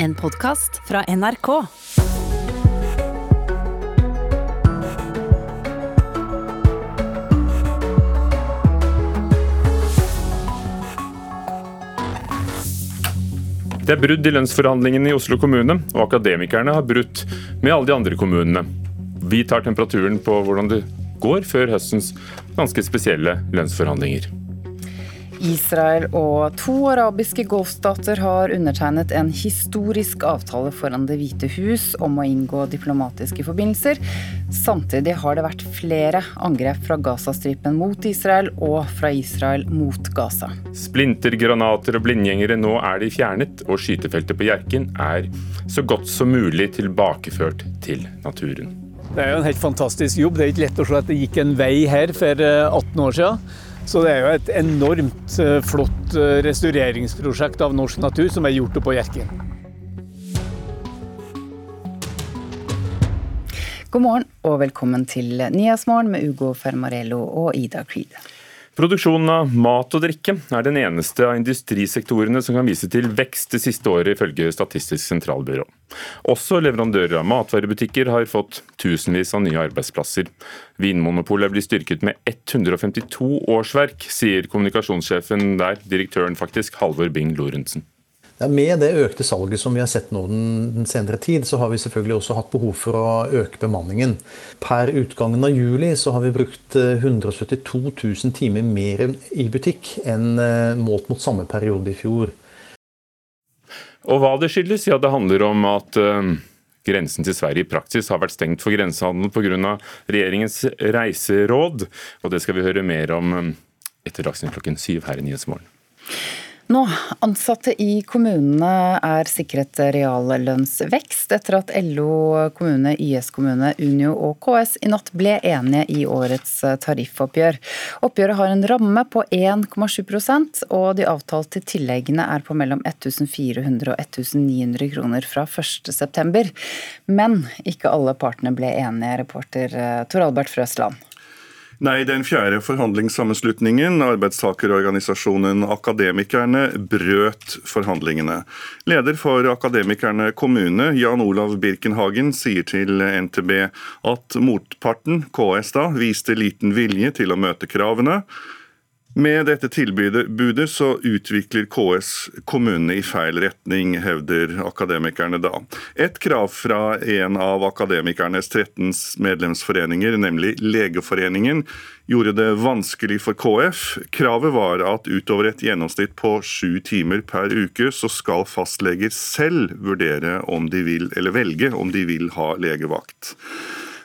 En podkast fra NRK. Det er brudd i lønnsforhandlingene i Oslo kommune, og akademikerne har brutt med alle de andre kommunene. Vi tar temperaturen på hvordan det går før høstens ganske spesielle lønnsforhandlinger. Israel og to arabiske golfstater har undertegnet en historisk avtale foran Det hvite hus om å inngå diplomatiske forbindelser. Samtidig har det vært flere angrep fra Gazastripen mot Israel og fra Israel mot Gaza. Splintergranater og blindgjengere, nå er de fjernet, og skytefeltet på Hjerkinn er så godt som mulig tilbakeført til naturen. Det er jo en helt fantastisk jobb. Det er ikke lett å se at det gikk en vei her for 18 år siden. Så det er jo et enormt eh, flott eh, restaureringsprosjekt av norsk natur som er gjort oppe på Hjerkinn. God morgen og velkommen til Nyhetsmorgen med Ugo Fermarello og Ida Creed. Produksjonen av mat og drikke er den eneste av industrisektorene som kan vise til vekst det siste året, ifølge Statistisk sentralbyrå. Også leverandører av matvarebutikker har fått tusenvis av nye arbeidsplasser. Vinmonopolet blir styrket med 152 årsverk, sier kommunikasjonssjefen der, direktøren faktisk, Halvor Bing Lorentzen. Ja, med det økte salget som vi har sett nå den senere tid, så har vi selvfølgelig også hatt behov for å øke bemanningen. Per utgangen av juli så har vi brukt 172 eh, 000 timer mer i butikk enn eh, målt mot samme periode i fjor. Og hva det skyldes? Ja, det handler om at uh, grensen til Sverige i praksis har vært stengt for grensehandel pga. regjeringens reiseråd. Og det skal vi høre mer om etter Dagsnytt klokken syv her i Nyhetsmorgen. Nå, Ansatte i kommunene er sikret reallønnsvekst etter at LO kommune, YS kommune, Unio og KS i natt ble enige i årets tariffoppgjør. Oppgjøret har en ramme på 1,7% og de avtalte tilleggene er på mellom 1400 og 1900 kroner fra 1.9. Men ikke alle partene ble enige, reporter Tor Albert Frøsland. Nei, den fjerde forhandlingssammenslutningen, arbeidstakerorganisasjonen Akademikerne, brøt forhandlingene. Leder for Akademikerne kommune, Jan Olav Birkenhagen, sier til NTB at motparten, KS, da, viste liten vilje til å møte kravene. Med dette tilbudet så utvikler KS kommunene i feil retning, hevder akademikerne da. Et krav fra en av akademikernes 13 medlemsforeninger, nemlig Legeforeningen, gjorde det vanskelig for KF. Kravet var at utover et gjennomsnitt på sju timer per uke, så skal fastleger selv vurdere om de vil, eller velge om de vil ha legevakt.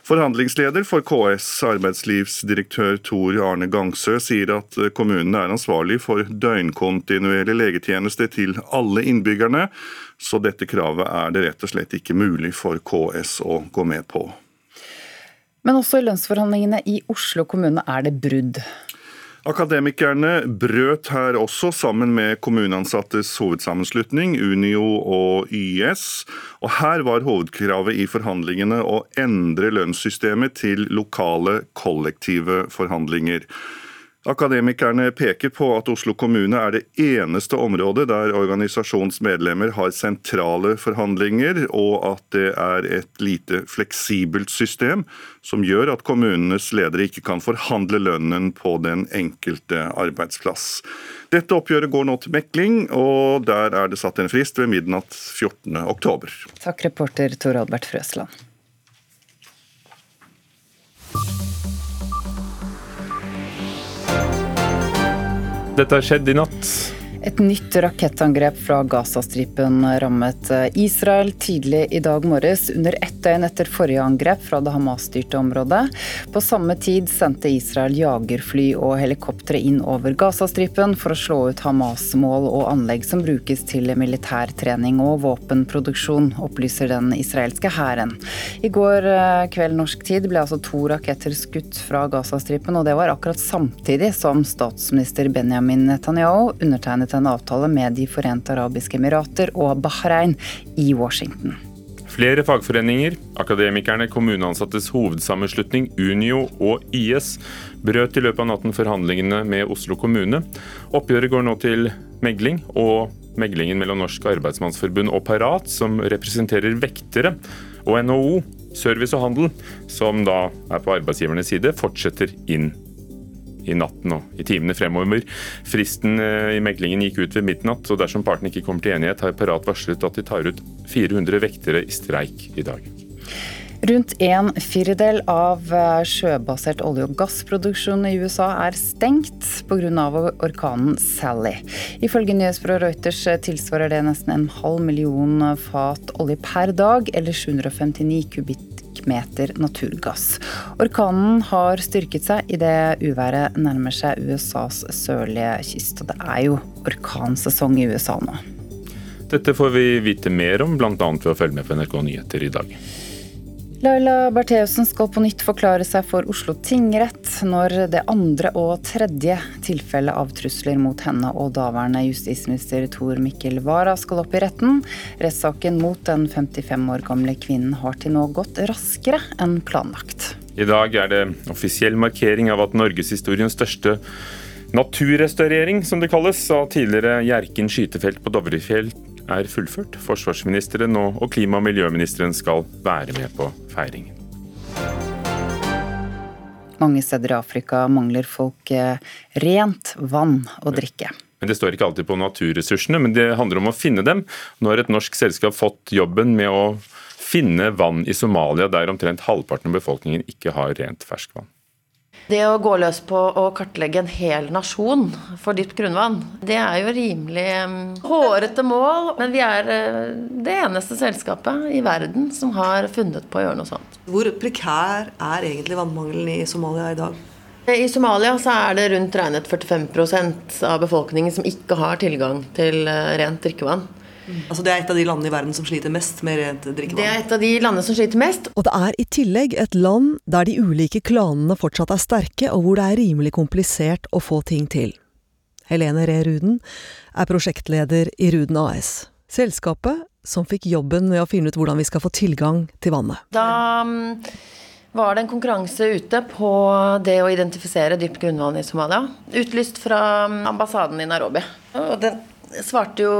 Forhandlingsleder for KS, arbeidslivsdirektør Tor Arne Gangsø, sier at kommunene er ansvarlig for døgnkontinuerlig legetjeneste til alle innbyggerne, så dette kravet er det rett og slett ikke mulig for KS å gå med på. Men også i lønnsforhandlingene i Oslo kommune er det brudd. Akademikerne brøt her også sammen med kommuneansattes hovedsammenslutning, Unio og YS. Og her var hovedkravet i forhandlingene å endre lønnssystemet til lokale kollektive forhandlinger. Akademikerne peker på at Oslo kommune er det eneste området der organisasjonsmedlemmer har sentrale forhandlinger, og at det er et lite fleksibelt system som gjør at kommunenes ledere ikke kan forhandle lønnen på den enkelte arbeidsplass. Dette oppgjøret går nå til mekling, og der er det satt en frist ved midnatt 14.10. Takk, reporter Tor Albert Frøsland. Dette har skjedd i natt. Et nytt rakettangrep fra Gazastripen rammet Israel tidlig i dag morges, under ett døgn etter forrige angrep fra det Hamas-styrte området. På samme tid sendte Israel jagerfly og helikoptre inn over Gazastripen for å slå ut Hamas-mål og anlegg som brukes til militærtrening og våpenproduksjon, opplyser den israelske hæren. I går eh, kveld norsk tid ble altså to raketter skutt fra Gazastripen, og det var akkurat samtidig som statsminister Benjamin Netanyahu undertegnet en avtale med De forente arabiske emirater og Bahrain i Washington. Flere fagforeninger, Akademikerne, kommuneansattes hovedsammenslutning Unio og YS brøt i løpet av natten forhandlingene med Oslo kommune. Oppgjøret går nå til megling, og Meglingen mellom Norsk Arbeidsmannsforbund og Parat, som representerer vektere, og NHO, Service og Handel, som da er på arbeidsgivernes side, fortsetter inn i natten og i timene fremover. Fristen eh, i meglingen gikk ut ved midnatt, og dersom partene ikke kommer til enighet, har Parat varslet at de tar ut 400 vektere i streik i dag. Rundt en firedel av eh, sjøbasert olje- og gassproduksjon i USA er stengt pga. orkanen Sally. Ifølge nyhetsbyrået Reuters eh, tilsvarer det nesten en halv million fat olje per dag, eller 759 kubikkmeter naturgass. Orkanen har styrket seg idet uværet nærmer seg USAs sørlige kyst. Og det er jo orkansesong i USA nå. Dette får vi vite mer om, bl.a. ved å følge med på NRK Nyheter i dag. Laila Bertheussen skal på nytt forklare seg for Oslo tingrett når det andre og tredje tilfellet av trusler mot henne og daværende justisminister Tor Mikkel Wara skal opp i retten. Rettssaken mot den 55 år gamle kvinnen har til nå gått raskere enn planlagt. I dag er det offisiell markering av at norgeshistoriens største naturrestaurering, som det kalles, av tidligere Hjerkinn skytefelt på Dovrefjell er fullført. Forsvarsministeren og klima- og miljøministeren skal være med på feiringen. Mange steder i Afrika mangler folk eh, rent vann å drikke. Men Det står ikke alltid på naturressursene, men det handler om å finne dem. Nå har et norsk selskap fått jobben med å finne vann i Somalia, der omtrent halvparten av befolkningen ikke har rent ferskvann. Det å gå løs på å kartlegge en hel nasjon for dypt grunnvann, det er jo rimelig hårete mål. Men vi er eh, det eneste selskapet i verden som har funnet på å gjøre noe sånt. Hvor prekær er egentlig vannmangelen i Somalia i dag? I Somalia så er det rundt regnet 45 av befolkningen som ikke har tilgang til eh, rent drikkevann. Altså Det er et av de landene i verden som sliter mest med rent drikkevann. Det er et av de landene som sliter mest. Og det er i tillegg et land der de ulike klanene fortsatt er sterke, og hvor det er rimelig komplisert å få ting til. Helene Ree Ruden er prosjektleder i Ruden AS. Selskapet som fikk jobben med å finne ut hvordan vi skal få tilgang til vannet. Da mm, var det en konkurranse ute på det å identifisere dypt grunnvann i Somalia. Utlyst fra mm, ambassaden i Nairobi. Og den svarte jo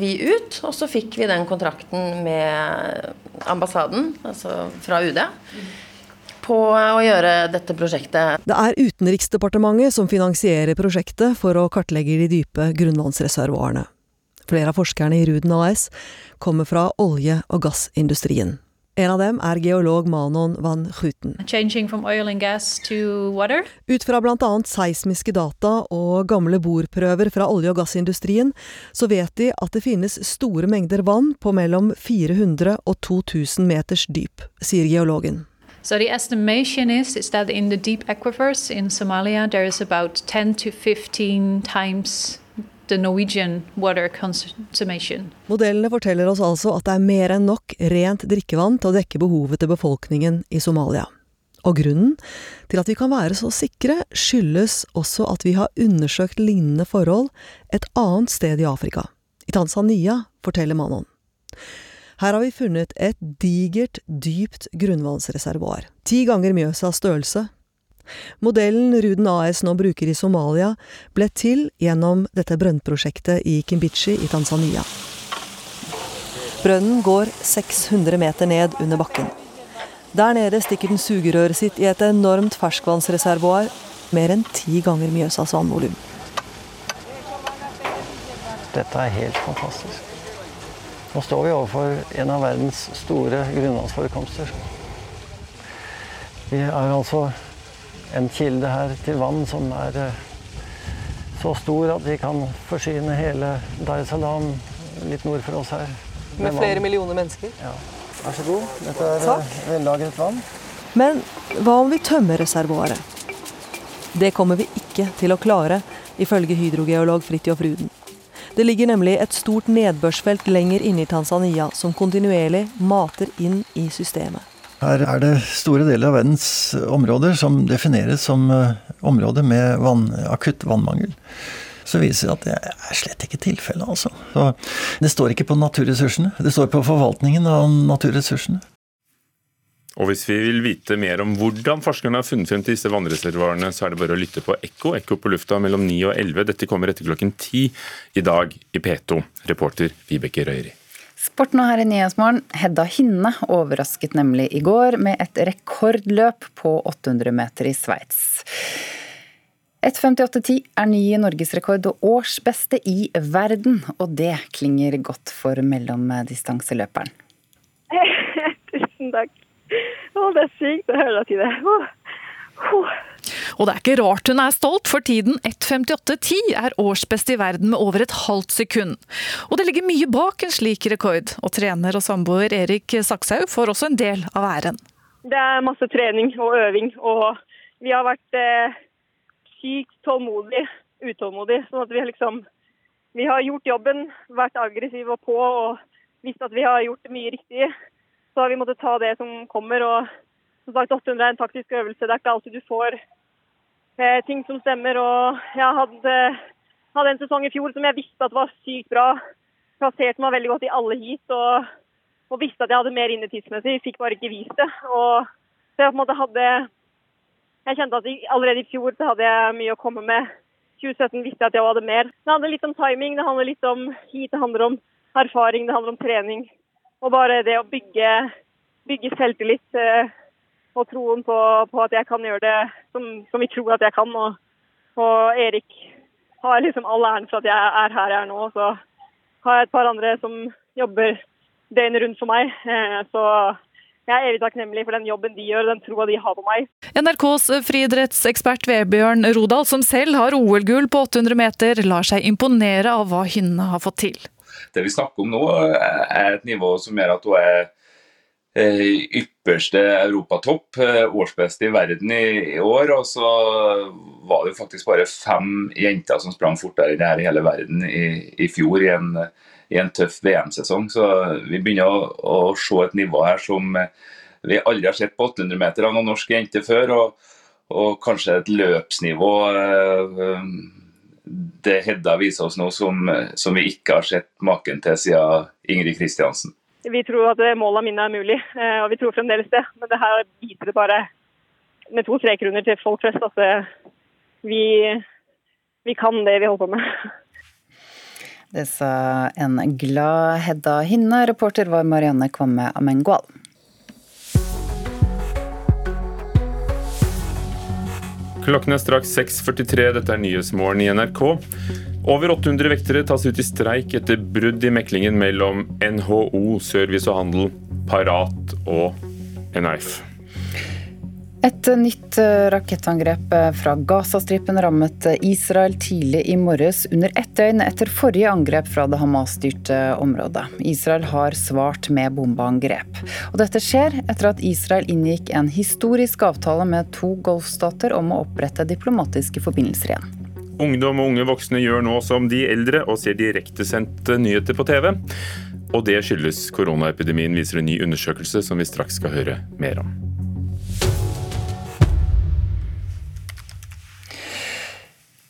vi ut, og så fikk vi den kontrakten med ambassaden, altså fra UD. På å gjøre dette prosjektet. Det er Utenriksdepartementet som finansierer prosjektet for å kartlegge de dype grunnvannsreservoarene. Flere av forskerne i Ruden AS kommer fra olje- og gassindustrien. En av dem er geolog Manon van Guten. Ut fra bl.a. seismiske data og gamle bordprøver fra olje- og gassindustrien, så vet de at det finnes store mengder vann på mellom 400 og 2000 meters dyp, sier geologen. So the estimation is, is that in the deep aquifers in Somalia there is about 10 to 15 times Modellene forteller oss altså at det er mer enn nok rent drikkevann til å dekke behovet til befolkningen i Somalia. Og grunnen til at vi kan være så sikre, skyldes også at vi har undersøkt lignende forhold et annet sted i Afrika. I Tanzania, forteller Manon. Her har vi funnet et digert, dypt grunnvannsreservoar. Ti ganger Mjøsas størrelse, Modellen Ruden AS nå bruker i Somalia, ble til gjennom dette brønnprosjektet i Kimbichi i Tanzania. Brønnen går 600 meter ned under bakken. Der nede stikker den sugerøret sitt i et enormt ferskvannsreservoar, mer enn ti ganger Mjøsas vannvolum. Dette er helt fantastisk. Nå står vi overfor en av verdens store grunnvannsforekomster. Vi er altså en kilde her til vann som er eh, så stor at vi kan forsyne hele Dar es Salaam litt nord for oss her. Med, med flere vann. millioner mennesker? Ja. Vær så god. Dette er Takk. Eh, vellagret vann. Men hva om vi tømmer reservoaret? Det kommer vi ikke til å klare, ifølge hydrogeolog Fridtjof Ruden. Det ligger nemlig et stort nedbørsfelt lenger inne i Tanzania som kontinuerlig mater inn i systemet. Her er det store deler av verdens områder som defineres som eh, områder med vann, akutt vannmangel. Så viser det at det er slett ikke tilfellet, altså. Så det står ikke på naturressursene, det står på forvaltningen av naturressursene. Og hvis vi vil vite mer om hvordan forskerne har funnet frem til disse vannreservoarene, så er det bare å lytte på Ekko. Ekko på lufta mellom 9 og 11. Dette kommer etter klokken 10 i dag i P2. Reporter Vibeke Røyri. Sport nå her i Nyhetsmorgen. Hedda Hinne overrasket nemlig i går med et rekordløp på 800 meter i Sveits. 1.58,10 er ny norgesrekord og årsbeste i verden, og det klinger godt for mellomdistanseløperen. Tusen takk. Å, det er sykt å høre deg si det. Og det er ikke rart hun er stolt, for tiden 1.58,10 er årsbeste i verden med over et halvt sekund. Og det ligger mye bak en slik rekord, og trener og samboer Erik Sakshaug får også en del av æren. Det er masse trening og øving, og vi har vært eh, sykt tålmodige, utålmodige. Sånn at vi liksom Vi har gjort jobben, vært aggressive og på og visst at vi har gjort mye riktig. Så har vi måttet ta det som kommer. og som sagt, 800 er en taktisk øvelse. Det er ikke alltid du får ting som stemmer. og Jeg hadde, hadde, en sesong i fjor som jeg visste at var sykt bra. Plasserte meg veldig godt i alle heat og, og visste at jeg hadde mer inne tidsmessig. Fikk bare ikke vist det. Og så jeg på en måte hadde jeg kjente at allerede i fjor så hadde jeg mye å komme med. 2017 visste jeg at jeg hadde mer. Det handler litt om timing, det handler litt om heat, det handler om erfaring, det handler om trening. Og bare det å bygge, bygge selvtillit eh, og troen på, på, at jeg kan gjøre det som, som vi tror at jeg kan. Og, og, Erik har liksom all æren for at jeg er her jeg er nå. Så har jeg et par andre som jobber døgnet rundt for meg. Eh, så jeg er evig takknemlig for den jobben de gjør, den troa de har på meg. NRKs friidrettsekspert Vebjørn Rodal, som selv har OL-gull på 800 meter, lar seg imponere av hva hynnene har fått til. Det vi snakker om nå, er et nivå som gjør at hun er eh, ypperste europatopp, eh, årsbeste i verden i, år. Og så var det faktisk bare fem jenter som sprang fortere enn her i hele verden i, i fjor. i en i en tøff VM-sesong. Så vi begynner å, å, se et nivå her som vi aldri har sett på 800 meter av noen norske jenter før. Og, og, kanskje et løpsnivå eh, det Hedda viser oss nå som, som, vi ikke har sett maken til siden Ingrid Kristiansen. Vi tror at målene mine er mulig, eh, og vi tror fremdeles det. Men det her biter det bare med to streker under til folk flest at vi, vi kan det vi holder på med. Det sa en glad Hedda Hinne. Reporter var Marianne Kvamme Amengual. Klokken er straks 6.43. Dette er Nyhetsmorgen i NRK. Over 800 vektere tas ut i streik etter brudd i meklingen mellom NHO Service og Handel, Parat og NIF. Et nytt eh, rakettangrep eh, fra Gazastripen rammet eh, Israel tidlig i morges, under ett døgn etter forrige angrep fra det Hamas-styrte området. Israel har svart med bombeangrep. Og dette skjer etter at Israel inngikk en historisk avtale med to golfstater om å opprette diplomatiske forbindelser igjen. Ungdom og unge voksne gjør nå som de eldre og ser direktesendte nyheter på TV. Og det skyldes koronaepidemien, viser en ny undersøkelse som vi straks skal høre mer om.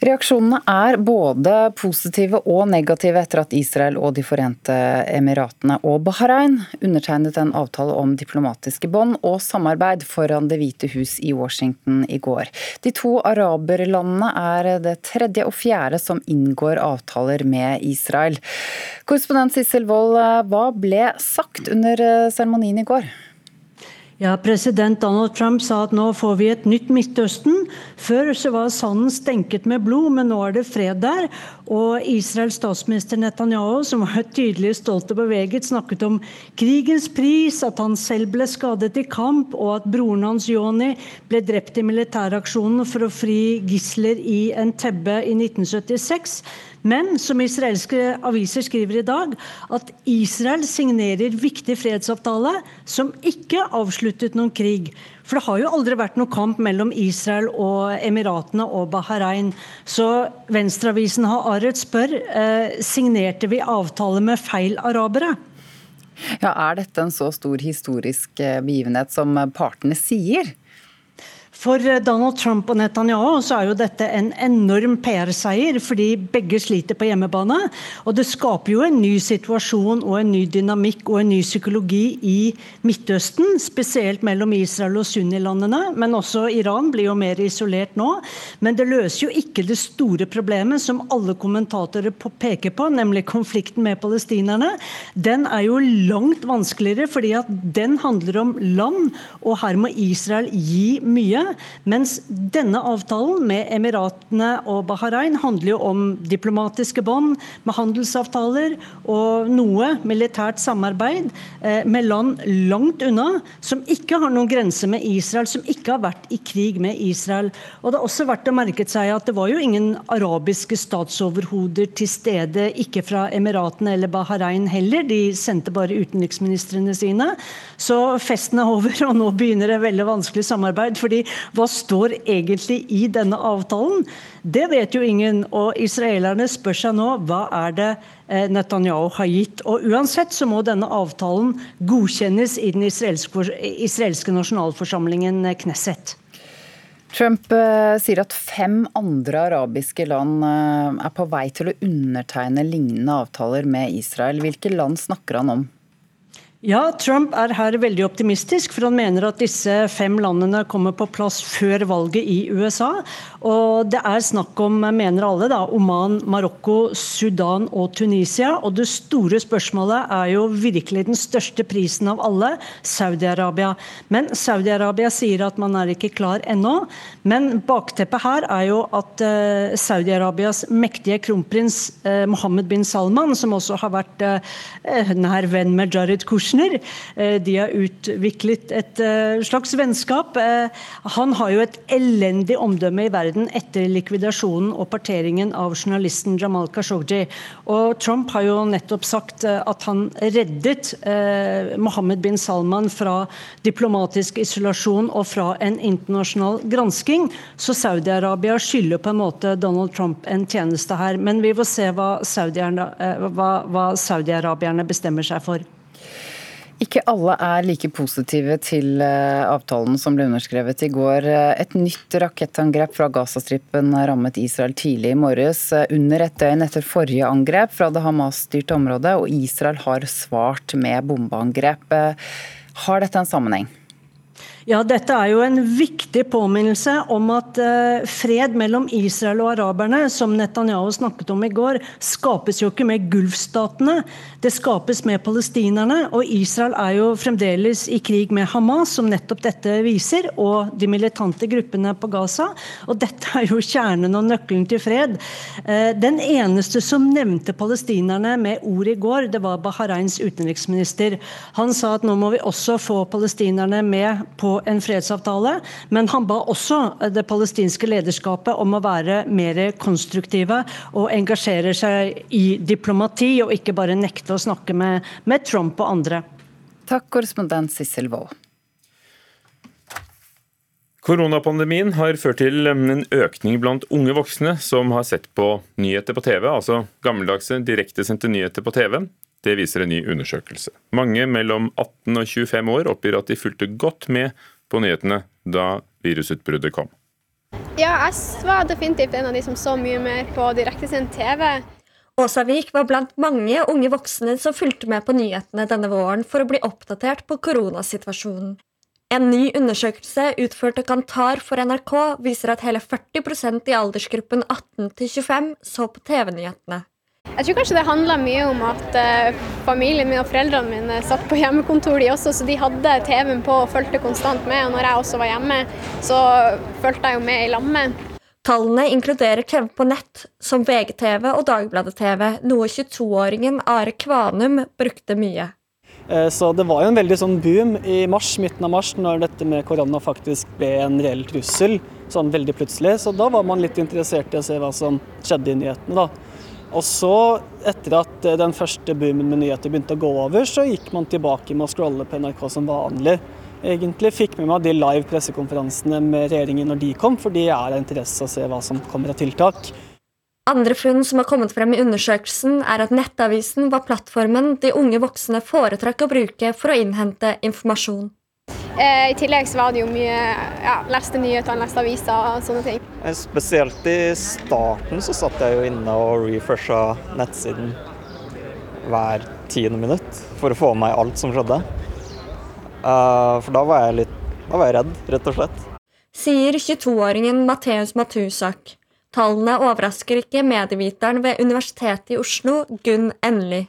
Reaksjonene er både positive og negative etter at Israel og De forente emiratene og Bahrain undertegnet en avtale om diplomatiske bånd og samarbeid foran Det hvite hus i Washington i går. De to araberlandene er det tredje og fjerde som inngår avtaler med Israel. Korrespondent Sissel Wold, hva ble sagt under seremonien i går? Ja, President Donald Trump sa at nå får vi et nytt Midtøsten. Før så var sanden stenket med blod, men nå er det fred der. Og Israels statsminister Netanyahu, som var tydelig stolt og beveget, snakket om krigens pris, at han selv ble skadet i kamp, og at broren hans Joni ble drept i militæraksjonen for å fri gisler i Entebbe i 1976. Men som israelske aviser skriver i dag, at Israel signerer viktig fredsavtale som ikke avsluttet noen krig. For det har jo aldri vært noen kamp mellom Israel og Emiratene og Bahrain. Så Venstreavisen Haaretz spør eh, signerte vi avtale med feil arabere. Ja, Er dette en så stor historisk eh, begivenhet som partene sier? For eh, Donald Trump og Netanyahu så er jo dette en enorm PR-seier, fordi begge sliter på hjemmebane. Og det skaper jo en ny situasjon og en ny dynamikk og en ny psykologi i Midtøsten. Spesielt mellom Israel og Sunni-landene, men også Iran blir jo mer isolert nå. Men det løser jo ikke det store problemet som alle kommentatorer peker på, nemlig konflikten med palestinerne. Den er jo langt vanskeligere, fordi at den handler om land, og her må Israel gi mye. Mens denne avtalen med Emiratene og Bahrain handler jo om diplomatiske bånd, med handelsavtaler og noe militært samarbeid eh, med land langt unna, som ikke har noen grense med Israel, som ikke har vært i krig med Israel. Og Det er også verdt å merke seg at det var jo ingen arabiske statsoverhoder til stede, ikke fra Emiratene eller Bahrain heller. De sendte bare utenriksministrene sine. Så festen er over, og nå begynner det veldig vanskelig samarbeid. fordi hva står egentlig i denne avtalen? Det vet jo ingen. Og israelerne spør seg nå hva er det eh, Netanyahu har gitt. Og Uansett så må denne avtalen godkjennes i den israelske, israelske nasjonalforsamlingen eh, Knesset. Trump eh, sier at fem andre arabiske land er på vei til å undertegne lignende avtaler med Israel. Hvilke land snakker han om? Ja, Trump er her veldig optimistisk, for han mener at disse fem landene kommer på plass før valget i USA. Og det er snakk om, mener alle, da, Oman, Marokko, Sudan og Tunisia. Og det store spørsmålet er jo virkelig den største prisen av alle, Saudi-Arabia. Men Saudi-Arabia sier at man er ikke klar ennå. Men bakteppet her er jo at uh, Saudi-Arabias mektige kronprins uh, Mohammed bin Salman, som også har vært uh, nær venn med Jared Kushner, Kushner. Eh, de har utviklet et eh, slags vennskap. Eh, han har jo et elendig omdømme i verden etter likvidasjonen og parteringen av journalisten Jamal Khashoggi. Og Trump har jo nettopp sagt at han reddet Mohammed bin Salman fra diplomatisk isolasjon og fra en internasjonal gransking. Så Saudi-Arabia skylder på en måte Donald Trump en tjeneste her. Men vi får se hva saudi-arabierne Saudi bestemmer seg for. Ikke alle er like positive til eh, avtalen som ble underskrevet i går. Et nytt rakettangrep fra Gazastripen rammet Israel tidlig i morges, eh, under et døgn etter forrige angrep fra det Hamas-styrte området, og Israel har svart med bombeangrep. Eh, har dette en sammenheng? Ja, Dette er jo en viktig påminnelse om at uh, fred mellom Israel og araberne, som Netanyahu snakket om i går, skapes jo ikke med gulfstatene. Det skapes med palestinerne. Og Israel er jo fremdeles i krig med Hamas, som nettopp dette viser, og de militante gruppene på Gaza. Og dette er jo kjernen og nøkkelen til fred. Uh, den eneste som nevnte palestinerne med ord i går, det var Bahrains utenriksminister. Han sa at nå må vi også få palestinerne med på en fredsavtale, men han ba også det palestinske lederskapet om å være mer konstruktive og engasjere seg i diplomati, og ikke bare nekte å snakke med, med Trump og andre. Takk, korrespondent Sissel Wold. Koronapandemien har ført til en økning blant unge voksne som har sett på nyheter på TV, altså gammeldagse direktesendte nyheter på TV. Det viser en ny undersøkelse. Mange mellom 18 og 25 år oppgir at de fulgte godt med på nyhetene da virusutbruddet kom. Ja, jeg var definitivt en av de som så mye mer på direktesendt TV. Åsavik var blant mange unge voksne som fulgte med på nyhetene denne våren for å bli oppdatert på koronasituasjonen. En ny undersøkelse utført av Kantar for NRK viser at hele 40% i aldersgruppen 18 25 så på TV-nyhetene. Jeg tror kanskje det handla mye om at uh, familien min og foreldrene mine satt på hjemmekontor, de også, så de hadde TV-en på og fulgte konstant med. Og når jeg også var hjemme, så fulgte jeg jo med i lammet. Tallene inkluderer TV på nett, som VGTV og Dagbladet-TV, noe 22-åringen Are Kvanum brukte mye. Eh, så det var jo en veldig sånn boom i mars, midten av mars, når dette med korona faktisk ble en reell trussel. Sånn veldig plutselig. Så da var man litt interessert i å se hva som skjedde i nyhetene, da. Og så, etter at eh, den første boomen med nyheter begynte å gå over, så gikk man tilbake med å scrolle på NRK som vanlig. Egentlig fikk med meg de live pressekonferansene med regjeringen når de kom, for de er av interesse å se hva som kommer av tiltak. Andre funn som har kommet frem i undersøkelsen, er at Nettavisen var plattformen de unge voksne foretrakk å bruke for å innhente informasjon. Eh, I tillegg så var det jo mye ja, leste nyheter, leste aviser og sånne ting. Eh, spesielt i starten så satt jeg jo inne og refresha nettsiden hver tiende minutt for å få med meg alt som skjedde. Uh, for da var jeg litt da var jeg redd, rett og slett. Sier 22-åringen Matheus Matusak. Tallene overrasker ikke medieviteren ved Universitetet i Oslo, Gunn Enli.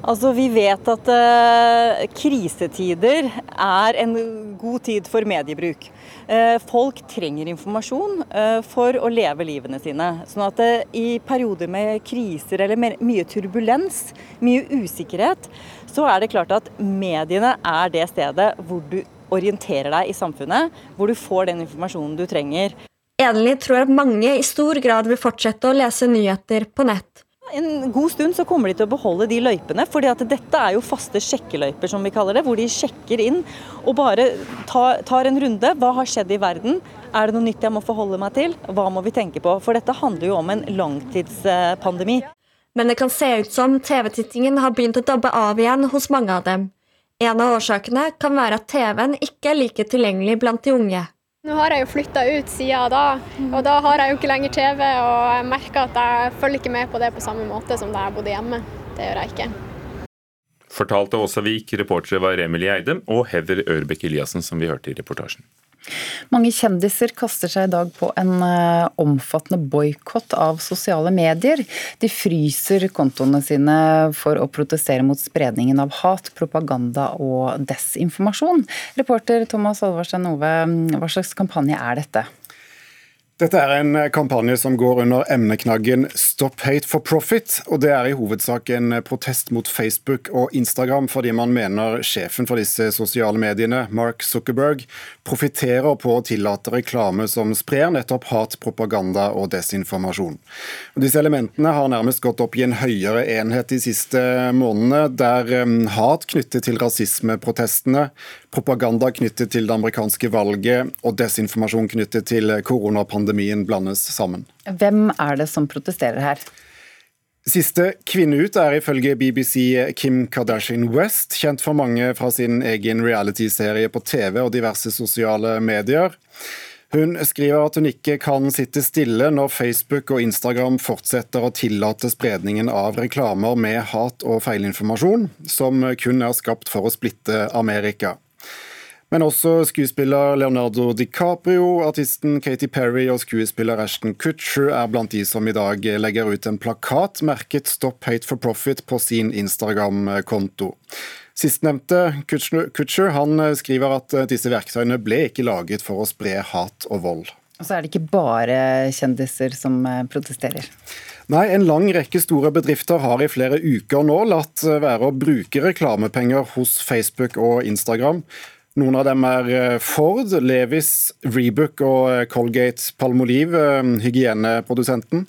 Altså, Vi vet at uh, krisetider er en god tid for mediebruk. Uh, folk trenger informasjon uh, for å leve livene sine. Sånn at i perioder med kriser eller mye turbulens, mye usikkerhet, så er det klart at mediene er det stedet hvor du orienterer deg i samfunnet, hvor du får den informasjonen du trenger. Enli tror at mange i stor grad vil fortsette å lese nyheter på nett. En god stund så kommer de til å beholde de løypene, at dette er jo faste sjekkeløyper, som vi kaller det, hvor de sjekker inn og bare tar, tar en runde. Hva har skjedd i verden? Er det noe nytt jeg må forholde meg til? Hva må vi tenke på? For dette handler jo om en langtidspandemi. Men det kan se ut som TV-tittingen har begynt å dabbe av igjen hos mange av dem. En av årsakene kan være at TV-en ikke er like tilgjengelig blant de unge. Nå har jeg jo flytta ut siden da, og da har jeg jo ikke lenger TV. Og jeg merker at jeg følger ikke med på det på samme måte som da jeg bodde hjemme. Det gjør jeg ikke. Fortalte Åsa Vik, reportere var Emilie Eide og Heather Ørbekk Eliassen, som vi hørte i reportasjen. Mange kjendiser kaster seg i dag på en eh, omfattende boikott av sosiale medier. De fryser kontoene sine for å protestere mot spredningen av hat, propaganda og desinformasjon. Reporter Thomas Alvarstein Ove, hva slags kampanje er dette? Dette er en kampanje som går under emneknaggen 'Stop hate for profit'. og Det er i hovedsak en protest mot Facebook og Instagram, fordi man mener sjefen for disse sosiale mediene, Mark Zuckerberg, profitterer på å tillate reklame som sprer nettopp hat, propaganda og desinformasjon. Og disse elementene har nærmest gått opp i en høyere enhet de siste månedene, der um, hat knyttet til rasismeprotestene, propaganda knyttet til det amerikanske valget og desinformasjon knyttet til koronapandemien blandes sammen. Hvem er det som protesterer her? Siste kvinne ut er ifølge BBC Kim Kardashian West, kjent for mange fra sin egen reality-serie på TV og diverse sosiale medier. Hun skriver at hun ikke kan sitte stille når Facebook og Instagram fortsetter å tillate spredningen av reklamer med hat og feilinformasjon, som kun er skapt for å splitte Amerika. Men også skuespiller Leonardo DiCaprio, artisten Katy Perry og skuespiller Ashton Kutcher er blant de som i dag legger ut en plakat merket 'Stop Hate for Profit' på sin Instagram-konto. Sistnevnte, Kutcher, han skriver at disse verktøyene ble ikke laget for å spre hat og vold. Og så er det ikke bare kjendiser som protesterer? Nei, En lang rekke store bedrifter har i flere uker nå latt være å bruke reklamepenger hos Facebook og Instagram noen av dem er eh, Ford, Levis, Rebook og eh, Colgate Palmolive, eh, hygieneprodusenten.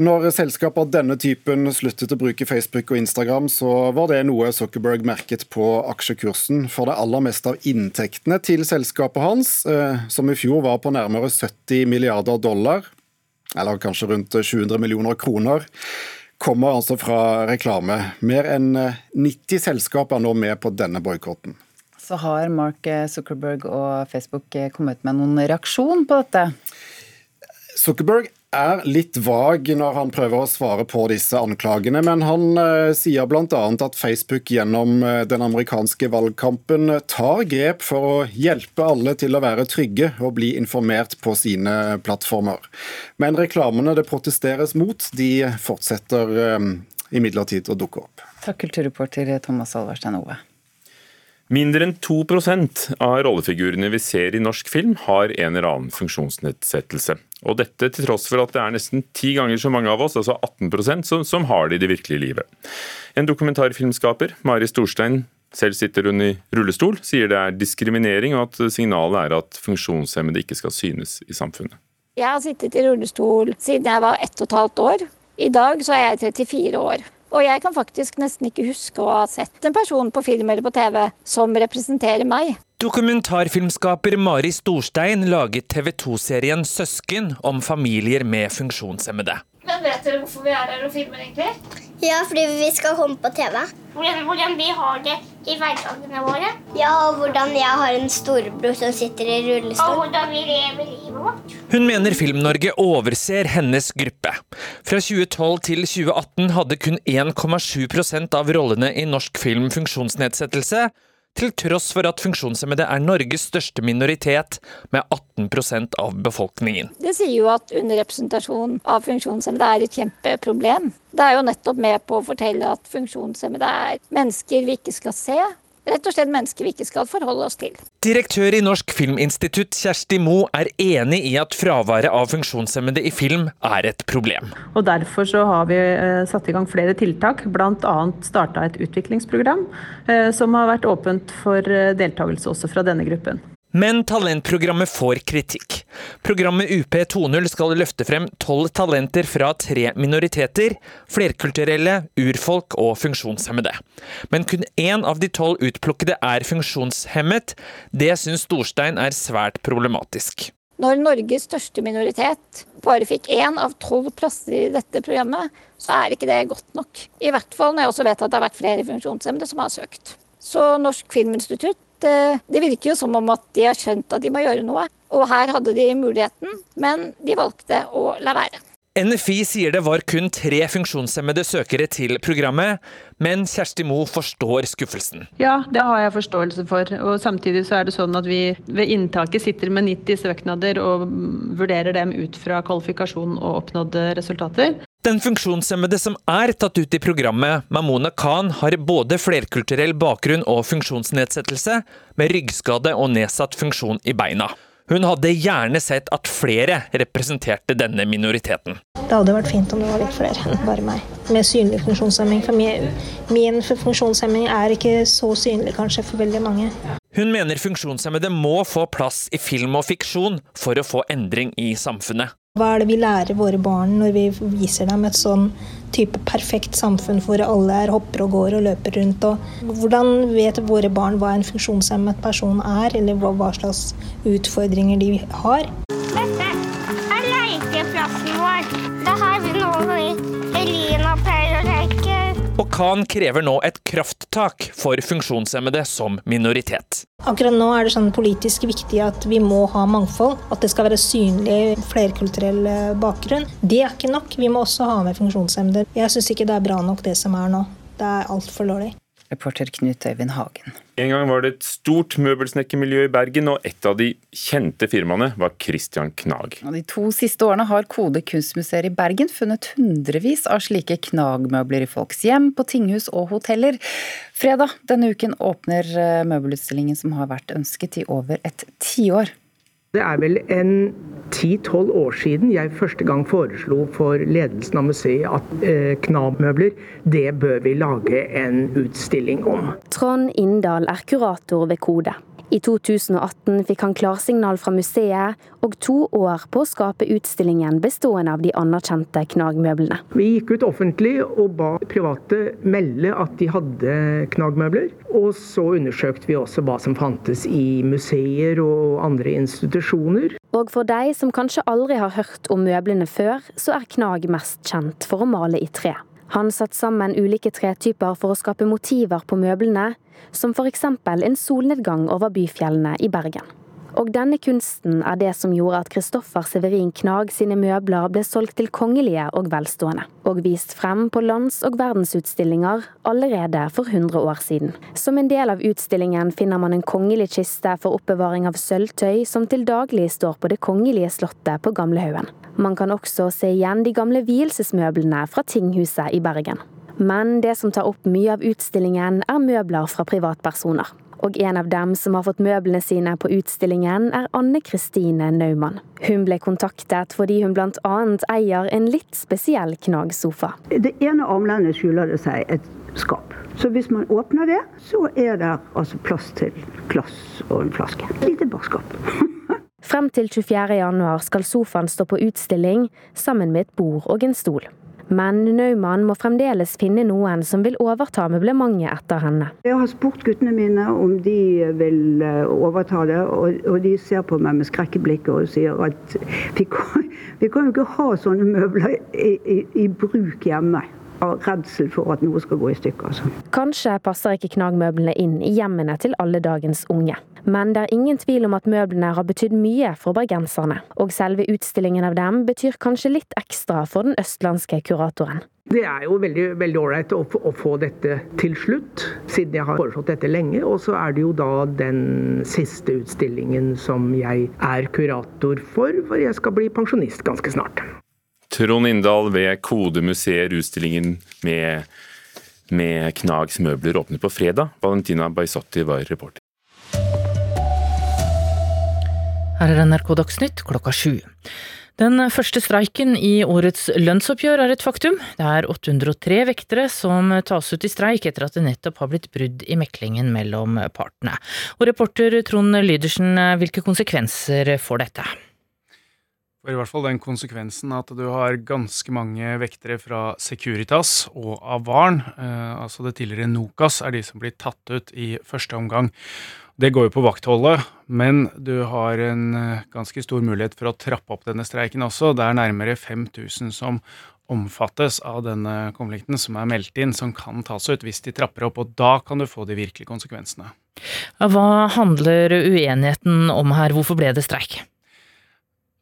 Når selskaper av denne typen sluttet å bruke Facebook og Instagram, så var det noe Zuckerberg merket på aksjekursen. For det aller meste av inntektene til selskapet hans, som i fjor var på nærmere 70 milliarder dollar, eller kanskje rundt 700 millioner kroner, kommer altså fra reklame. Mer enn 90 selskap er nå med på denne boikotten så har Mark Zuckerberg og Facebook kommet med noen reaksjon på dette? Zuckerberg er litt vag når han prøver å svare på disse anklagene, men han uh, sier bl.a. at Facebook gjennom uh, den amerikanske valgkampen tar grep for å hjelpe alle til å være trygge og bli informert på sine plattformer. Men reklamene det protesteres mot, de fortsetter uh, imidlertid å dukke opp. Takk, kulturreporter Thomas Alverstein Ove. Mindre enn 2% av rollefigurene vi ser i norsk film, har en eller annen funksjonsnedsettelse. Og dette til tross for at det er nesten ti ganger så mange av oss, altså 18 som, som har det i det virkelige livet. En dokumentarfilmskaper, Mari Storstein, selv sitter hun i rullestol, sier det er diskriminering, og at signalet er at funksjonshemmede ikke skal synes i samfunnet. Jeg har sittet i rullestol siden jeg var ett og et halvt år. I dag så er jeg 34 år. Og jeg kan faktisk nesten ikke huske å ha sett en person på film eller på TV som representerer meg. Dokumentarfilmskaper Mari Storstein laget TV 2-serien Søsken om familier med funksjonshemmede. Men vet dere hvorfor vi er her og filmer, egentlig? Ja, fordi vi skal komme på TV. Hvordan, hvordan vi har det i hverdagene våre. Ja, og hvordan jeg har en storebror som sitter i rullestol. Og hvordan vi lever livet vårt. Hun mener Film-Norge overser hennes gruppe. Fra 2012 til 2018 hadde kun 1,7% av rollene i norsk film funksjonsnedsettelse, til tross for at funksjonshemmede er Norges største minoritet, med 18% av befolkningen. Det sier jo at underrepresentasjon av funksjonshemmede er et kjempeproblem. Det er jo nettopp med på å fortelle at funksjonshemmede er mennesker vi ikke skal se, rett og slett mennesker vi ikke skal forholde oss til. Direktør i Norsk Filminstitutt Kjersti Mo er enig i at fraværet av funksjonshemmede i film er et problem. Og Derfor så har vi eh, satt i gang flere tiltak, bl.a. starta et utviklingsprogram eh, som har vært åpent for eh, deltakelse også fra denne gruppen. Men talentprogrammet får kritikk. Programmet UP 2.0 skal løfte frem tolv talenter fra tre minoriteter, flerkulturelle, urfolk og funksjonshemmede. Men kun én av de tolv utplukkede er funksjonshemmet. Det syns Storstein er svært problematisk. Når Norges største minoritet bare fikk én av tolv plasser i dette programmet, så er ikke det godt nok. I hvert fall når jeg også vet at det har vært flere funksjonshemmede som har søkt. Så Norsk Filminstitutt Eh, det virker jo som om at de har skjønt at de må gjøre noe. Og her hadde de muligheten, men de valgte å la være. NFI sier det var kun tre funksjonshemmede søkere til programmet, men Kjersti Mo forstår skuffelsen. Ja, det har jeg forståelse for. Og samtidig så er det sånn at vi ved inntaket sitter med 90 søknader og vurderer dem ut fra kvalifikasjon og oppnådde resultater. Den funksjonshemmede som er tatt ut i programmet, Mamona Khan, har både flerkulturell bakgrunn og funksjonsnedsettelse, med ryggskade og nedsatt funksjon i beina. Hun hadde gjerne sett at flere representerte denne minoriteten. Det hadde vært fint om det var litt flere enn bare meg. Med synlig funksjonshemming. For min, min funksjonshemming er ikke så synlig kanskje for veldig mange. Hun mener funksjonshemmede må få plass i film og fiksjon for å få endring i samfunnet. Hva er det vi lærer våre barn når vi viser dem et sånn type perfekt samfunn hvor alle er hopper og går og løper rundt? Og hvordan vet våre barn hva en funksjonshemmet person er, eller hva slags utfordringer de har? Dette er lekeplassen vår. Det har vi noe i Elina. Og Khan krever nå et krafttak for funksjonshemmede som minoritet. Akkurat nå er det sånn politisk viktig at vi må ha mangfold. At det skal være synlig flerkulturell eh, bakgrunn. Det er ikke nok. Vi må også ha med funksjonshemmede. Jeg syns ikke det er bra nok det som er nå. Det er altfor dårlig. Reporter Knut Øyvind Hagen. En gang var det et stort møbelsnekkermiljø i Bergen, og et av de kjente firmaene var Christian Knag. Og de to siste årene har Kode kunstmuseer i Bergen funnet hundrevis av slike Knag-møbler i folks hjem, på tinghus og hoteller. Fredag denne uken åpner eh, møbelutstillingen som har vært ønsket i over et tiår. Det er vel en ti-tolv år siden jeg første gang foreslo for ledelsen av museet at eh, knabmøbler, det bør vi lage en utstilling om. Trond Inndal er kurator ved Kode. I 2018 fikk han klarsignal fra museet og to år på å skape utstillingen bestående av de anerkjente knagmøblene. Vi gikk ut offentlig og ba private melde at de hadde knagmøbler. Og så undersøkte vi også hva som fantes i museer og andre institusjoner. Og for deg som kanskje aldri har hørt om møblene før, så er Knag mest kjent for å male i tre. Han satte sammen ulike tretyper for å skape motiver på møblene, som f.eks. en solnedgang over byfjellene i Bergen. Og denne kunsten er det som gjorde at Kristoffer Severin Knag sine møbler ble solgt til kongelige og velstående, og vist frem på lands- og verdensutstillinger allerede for 100 år siden. Som en del av utstillingen finner man en kongelig kiste for oppbevaring av sølvtøy som til daglig står på Det kongelige slottet på Gamlehaugen. Man kan også se igjen de gamle vielsesmøblene fra tinghuset i Bergen. Men det som tar opp mye av utstillingen, er møbler fra privatpersoner. Og en av dem som har fått møblene sine på utstillingen, er Anne Kristine Naumann. Hun ble kontaktet fordi hun bl.a. eier en litt spesiell knagsofa. Det ene armlenet skjuler det seg et skap. Så hvis man åpner det, så er det altså plass til glass og en flaske. Lite barskap. Frem til 24.1 skal sofaen stå på utstilling sammen med et bord og en stol. Men Naumann må fremdeles finne noen som vil overta møblementet etter henne. Jeg har spurt guttene mine om de vil eh, overta det, og de ser på meg med skrekkeblikket og sier at vi kan, vi kan jo ikke ha sånne møbler i, i, i bruk hjemme. Av redsel for at noe skal gå i stykker. Altså. Kanskje passer ikke Knag-møblene inn i hjemmene til alle dagens unge. Men det er ingen tvil om at møblene har betydd mye for bergenserne. Og selve utstillingen av dem betyr kanskje litt ekstra for den østlandske kuratoren. Det er jo veldig ålreit å, å, få dette til slutt, siden jeg har foreslått dette lenge. Og så er det jo da den siste utstillingen som jeg er kurator for, for jeg skal bli pensjonist ganske snart. Trond Inndal ved Kodemuseer, utstillingen med, med Knags møbler åpner på fredag. Valentina Baisotti var reporter. Her er NRK Dagsnytt klokka sju. Den første streiken i årets lønnsoppgjør er et faktum. Det er 803 vektere som tas ut i streik etter at det nettopp har blitt brudd i meklingen mellom partene. Og reporter Trond Lydersen, hvilke konsekvenser får dette? For i hvert fall den konsekvensen at du har ganske mange vektere fra Securitas og Avarn, eh, altså det tidligere Nokas, er de som blir tatt ut i første omgang. Det går jo på vaktholdet, men du har en eh, ganske stor mulighet for å trappe opp denne streiken også. Det er nærmere 5000 som omfattes av denne konflikten, som er meldt inn, som kan tas ut hvis de trapper opp. Og da kan du få de virkelige konsekvensene. Hva handler uenigheten om her? Hvorfor ble det streik?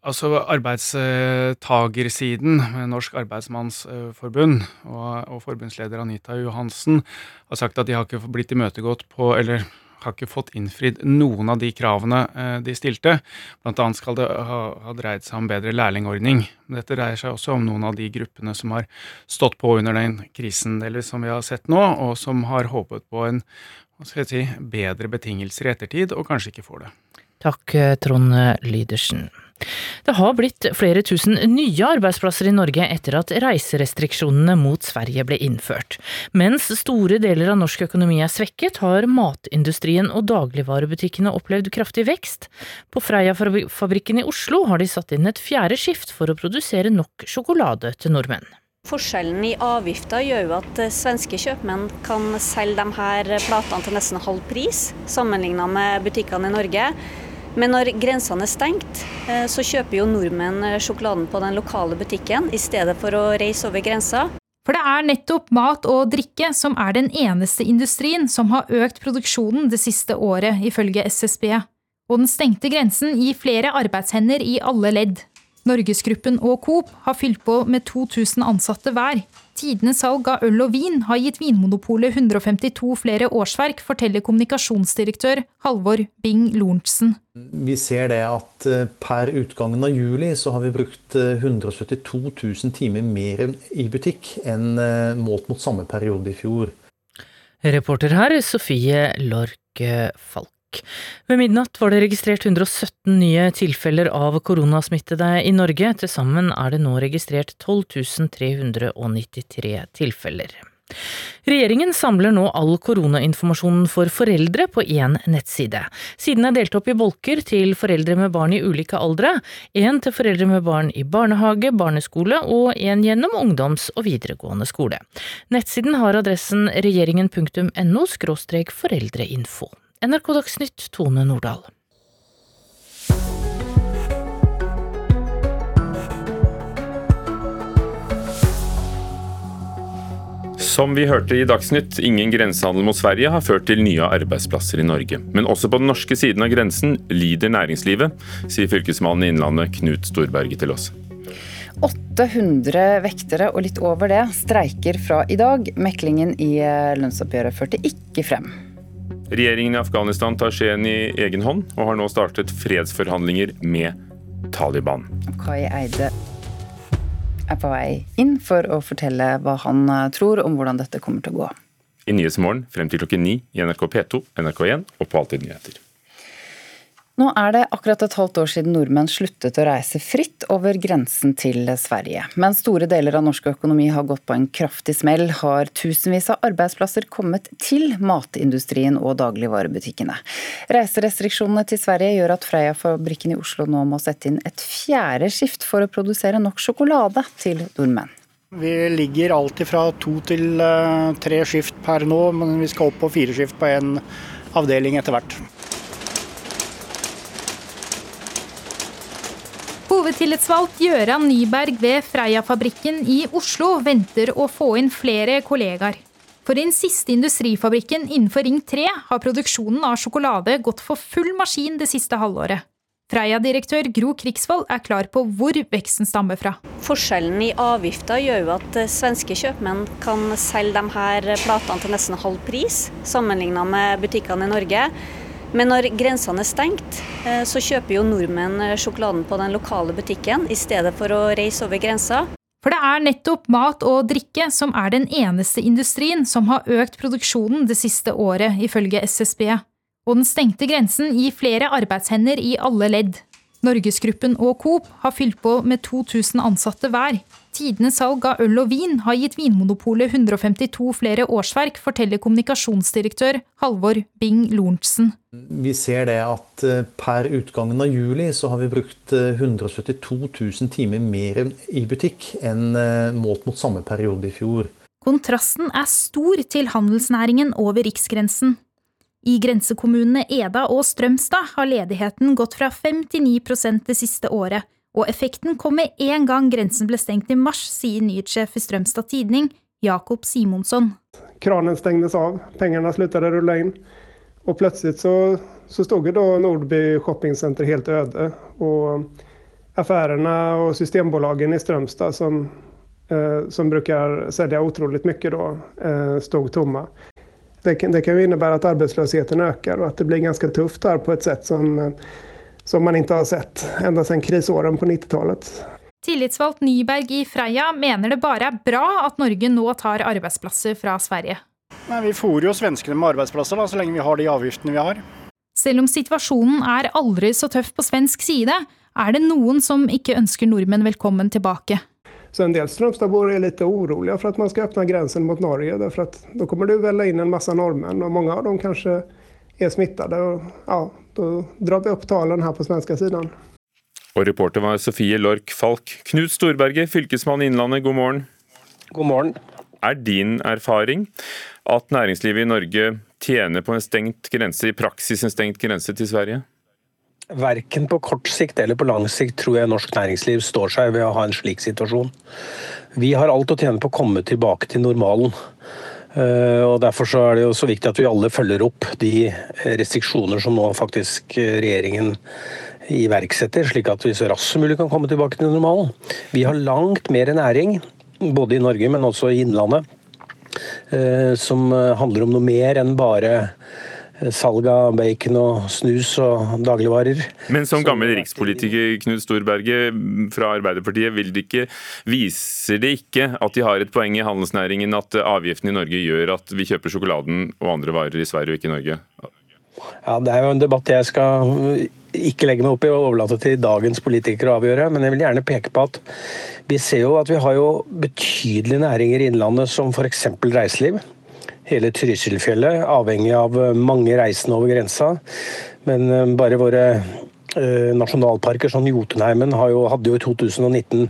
Altså Arbeidstagersiden, Norsk Arbeidsmannsforbund og, og forbundsleder Anita Johansen, har sagt at de har ikke blitt imøtegått på, eller har ikke fått innfridd noen av de kravene eh, de stilte. Blant annet skal det ha, ha dreid seg om bedre lærlingordning. Dette dreier seg også om noen av de gruppene som har stått på under den krisen delvis som vi har sett nå, og som har håpet på en hva skal jeg si, bedre betingelser i ettertid, og kanskje ikke får det. Takk, Trond Lydersen. Det har blitt flere tusen nye arbeidsplasser i Norge etter at reiserestriksjonene mot Sverige ble innført. Mens store deler av norsk økonomi er svekket, har matindustrien og dagligvarebutikkene opplevd kraftig vekst. På Freia-fabrikken i Oslo har de satt inn et fjerde skift for å produsere nok sjokolade til nordmenn. Forskjellen i avgifter gjør jo at svenske kjøpmenn kan selge de her platene til nesten halv pris, sammenlignet med butikkene i Norge. Men når grensene er stengt, eh, så kjøper jo nordmenn eh, sjokoladen på den lokale butikken i stedet for å reise over grensa. For det er nettopp mat og drikke som er den eneste industrien som har økt produksjonen det siste året, ifølge SSB. Og den stengte grensen gir flere arbeidshender i alle ledd. Norgesgruppen og Coop har fylt på med 2000 ansatte hver. Tidenes salg av øl og vin har gitt Vinmonopolet 152 flere årsverk, forteller kommunikasjonsdirektør Halvor Bing Lorentzen. Vi ser det at eh, per utgangen av juli så har vi brukt 172 eh, 000 timer mer i butikk enn eh, målt mot samme periode i fjor. Reporter her Sofie Lork Falk. Ved midnatt var det registrert 117 nye tilfeller av koronasmittede i Norge. Til sammen er det nå registrert 12 393 tilfeller. Regjeringen samler nå all koronainformasjonen for foreldre på én nettside. Siden er delt opp i bolker til foreldre med barn i ulike aldre, én til foreldre med barn i barnehage, barneskole og én gjennom ungdoms- og videregående skole. Nettsiden har adressen regjeringen.no foreldreinfo. NRK Dagsnytt, Tone Nordahl. Som vi hørte i Dagsnytt, ingen grensehandel mot Sverige har ført til nye arbeidsplasser i Norge. Men også på den norske siden av grensen lider næringslivet, sier fylkesmannen i Innlandet Knut Storberget til oss. 800 vektere og litt over det streiker fra i dag. Meklingen i lønnsoppgjøret førte ikke frem. Regjeringen i Afghanistan tar skjeen i egen hånd, og har nå startet fredsforhandlinger med Taliban. Kai Eide er på vei inn for å fortelle hva han eh, tror om hvordan dette kommer til å gå. I Nyhetsmorgen frem til klokken ni i NRK P2, NRK1 og på Alltid nyheter. Nå er det akkurat et halvt år siden nordmenn sluttet å reise fritt over grensen til Sverige. Men store deler av norsk økonomi har gått på en kraftig smell, har tusenvis av arbeidsplasser kommet til matindustrien og dagligvarebutikkene. Reiserestriksjonene til Sverige gjør at Freia-fabrikken i Oslo nå må sette inn et fjerde skift for å produsere nok sjokolade til nordmenn. Vi ligger alltid fra to til eh, tre skift per nå, men vi skal opp på fire skift på en avdeling etter hvert. Hovedtillitsvalgt Gjøran Nyberg ved Freia-fabrikken i Oslo venter å få inn flere kollegaer. For den siste industrifabrikken innenfor Ring 3 har produksjonen av sjokolade gått for full maskin det siste halvåret. Freia-direktør Gro Krigsvold er klar på hvor veksten stammer fra. Forskjellen i avgifter gjør jo at eh, svenske kjøpmenn kan selge de her platene til nesten halv pris, sammenlignet med butikkene i Norge. Men når grensene er stengt, eh, så kjøper jo nordmenn eh, sjokoladen på den lokale butikken i stedet for å reise over grensa. For det er nettopp mat og drikke som er den eneste industrien som har økt produksjonen det siste året, ifølge SSB. Og den stengte grensen gir flere arbeidshender i alle ledd. Norgesgruppen og Coop har fylt på med 2000 ansatte hver. Tidenes salg av øl og vin har gitt Vinmonopolet 152 flere årsverk, forteller kommunikasjonsdirektør Halvor Bing Lorentzen. Vi ser det at eh, per utgangen av juli så har vi brukt 172 eh, 000 timer mer i butikk enn eh, målt mot samme periode i fjor. Kontrasten er stor til handelsnæringen over riksgrensen. I grensekommunene Eda og Strømstad har ledigheten gått fra 5 til 9 det siste året, og effekten kom med en gang grensen ble stengt i mars, sier nyhetssjef i Strømstad Tidning, Jakob Simonsson. Kranen stengtes av, pengene sluttet å rulle inn, og plutselig så, så stod da Nordby shoppingsenter helt øde. Og affærene og systembolagene i Strømstad, som, eh, som bruker selge utrolig mye, da, eh, stod tomme det det kan jo innebære at arbeidsløsheten øker, og at det blir ganske tøft her på et sett som, som man ikke har sett enda siden krisårene på 90-tallet. Tillitsvalgt Nyberg i Freia mener det bare er bra at Norge nå tar arbeidsplasser fra Sverige. Nei, vi fôrer jo svenskene med arbeidsplasser da, så lenge vi har de avgiftene vi har. Selv om situasjonen er aldri så tøff på svensk side, er det noen som ikke ønsker nordmenn velkommen tilbake. Så en del Strømstadboere er litt urolige for at man skal åpne grensen mot Norge. for Da då kommer det välla inn en masse nordmenn, og mange av dem kanskje er smittade. Och, ja, då drar vi opp talen her på svenska siden. Og reporter var Sofie Lork Falk. Knut Storberget, fylkesmann i Innlandet, god morgen. God morgen. Er din erfaring at næringslivet i Norge tjener på en stengt grense, i praksis en stengt grense til Sverige? Verken på kort sikt eller på lang sikt tror jeg norsk næringsliv står seg ved å ha en slik situasjon. Vi har alt å tjene på å komme tilbake til normalen. Eh, og Derfor så er det jo så viktig at vi alle følger opp de restriksjoner som nå faktisk regjeringen iverksetter, slik at vi så raskt som mulig kan komme tilbake til normalen. Vi har langt mer næring, både i Norge, men også i Innlandet, eh, som handler om noe mer enn bare salg av bacon og snus og dagligvarer. Men som gammel rikspolitiker Knut Storberget fra Arbeiderpartiet, vil det ikke, viser det ikke at de har et poeng i handelsnæringen at avgiften i Norge gjør at vi kjøper sjokoladen og andre varer i Sverige og ikke i Norge? Ja, Det er jo en debatt jeg skal ikke legge meg opp i og overlate til dagens politikere å avgjøre, men jeg vil gjerne peke på at vi ser jo at vi har jo betydelige næringer i Innlandet som f.eks. reiseliv hele Trysilfjellet, avhengig av eh, mange reisende over grensa. Men eh, bare våre eh, nasjonalparker, som Jotunheimen, jo, hadde jo i 2019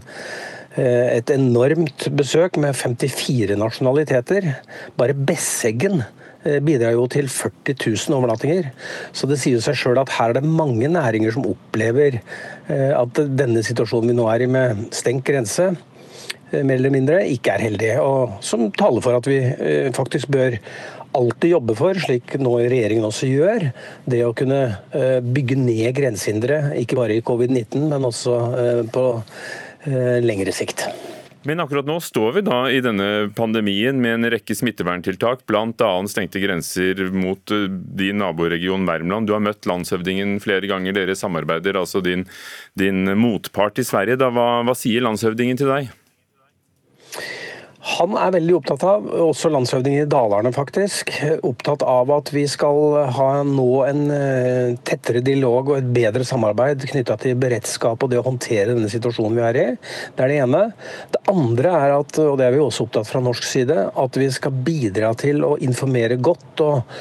et enormt besøk med 54 nasjonaliteter. Bare Besseggen bidrar jo til 40 000 overnattinger. Så det sier seg sjøl at her er det mange næringer som opplever at denne situasjonen vi nå er i med stengt grense, mer eller mindre, ikke er heldige. Og som taler for at vi eh, faktisk bør alltid jobbe for, slik nå regjeringen også gjør, det å kunne eh, bygge ned grensehindre, ikke bare i covid-19, men også på lengre sikt. Men akkurat nå står vi da i denne pandemien med en rekke smitteverntiltak, bl.a. stengte grenser mot din naboregion Värmland. Du har møtt landshøvdingen flere ganger, dere samarbeider, altså din, din motpart i Sverige. Da, hva, hva sier landshøvdingen til deg? Han er veldig opptatt av, også landshøvdingen i Dalarne faktisk, opptatt av at vi skal ha nå en eh, tettere dialog og et bedre samarbeid knytta til beredskap og det å håndtere denne situasjonen vi er i. Det er det ene. Det andre er at, og det er vi også opptatt fra norsk side, at vi skal bidra til å informere godt og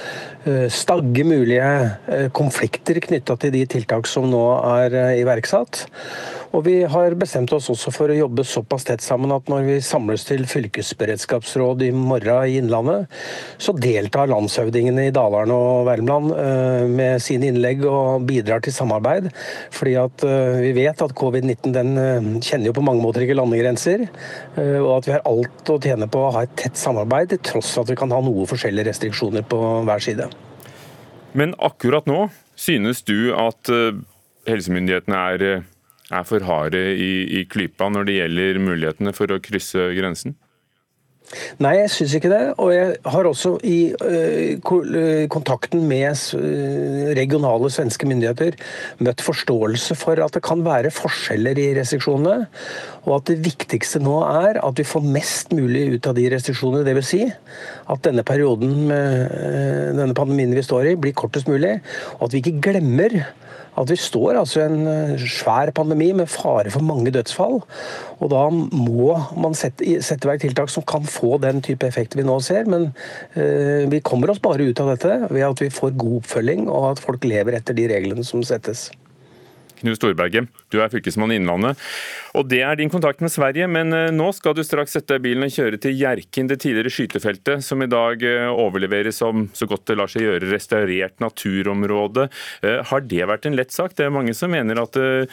stagge mulige konflikter knytta til de tiltak som nå er iverksatt. Og vi har bestemt oss også for å jobbe såpass tett sammen at når vi samles til fylkesberedskapsråd i morgen i Innlandet, så deltar landshøvdingene i Dalarne og Värmland med sine innlegg og bidrar til samarbeid. Fordi at vi vet at covid-19 den kjenner jo på mange måter ikke landegrenser. Og at vi har alt å tjene på å ha et tett samarbeid, til tross at vi kan ha noe forskjellige restriksjoner på hver side. Men akkurat nå, synes du at eh, helsemyndighetene er, eh, er for harde i, i klypa når det gjelder mulighetene for å krysse grensen? Nei, jeg syns ikke det. Og jeg har også i uh, kontakten med regionale svenske myndigheter møtt forståelse for at det kan være forskjeller i restriksjonene. Og at det viktigste nå er at vi får mest mulig ut av de restriksjonene. Dvs. Si at denne perioden denne pandemien vi står i, blir kortest mulig. Og at vi ikke glemmer at vi står altså i en eh, svær pandemi med fare for mange dødsfall. Og da må man sette, sette i tiltak som kan få den type effekter vi nå ser. Men eh, vi kommer oss bare ut av dette ved at vi får god oppfølging, og at folk lever etter de reglene som settes. Knut Storberget, du er fylkesmann i Innlandet. Og Det er din kontakt med Sverige, men eh, nå skal du straks sette bilen og kjøre til Hjerkinn, det tidligere skytefeltet, som i dag eh, overleveres som så godt det lar seg gjøre restaurert naturområde. Eh, har det vært en lett sak? Det er mange som mener at det,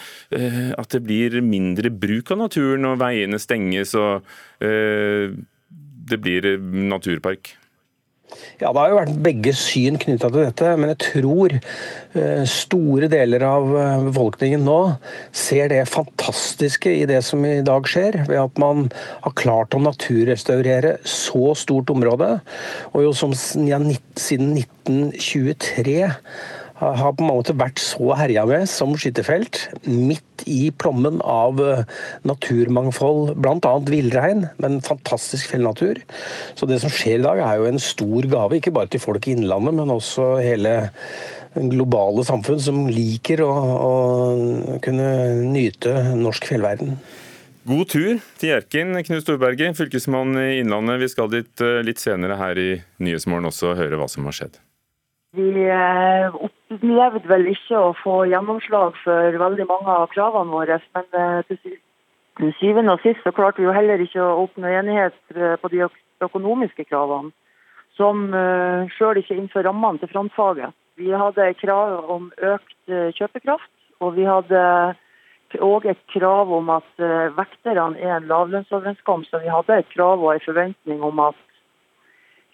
at det blir mindre bruk av naturen når veiene stenges og det blir naturpark? Ja, Det har jo vært begge syn knytta til dette, men jeg tror eh, store deler av eh, befolkningen nå ser det fantastiske i det som i dag skjer, ved at man har klart å naturrestaurere så stort område. Og jo som siden 1923 har på en måte vært så herja med som skytterfelt. midt i plommen av eh, naturmangfold, bl.a. villrein, men fantastisk fjellnatur. Så det som skjer i dag er jo en stor gave, ikke bare til folk i Innlandet, men også hele globale samfunn som liker å, å kunne nyte norsk fjellverden. God tur til Hjerkinn, Knut Storberget, fylkesmann i Innlandet. Vi skal dit eh, litt senere her i Nyhetsmorgen også høre hva som har skjedd. Vi eh, opplevde vel ikke å få gjennomslag for veldig mange av kravene våre. Men eh, til syvende og sist så klarte vi jo heller ikke å oppnå enighet eh, på de økonomiske kravene. Som sjøl ikke innenfor rammene til frontfaget. Vi hadde krav om økt kjøpekraft, og vi hadde òg et krav om at vekterne er en lavlønnsoverenskomst. Og vi hadde et krav og en forventning om at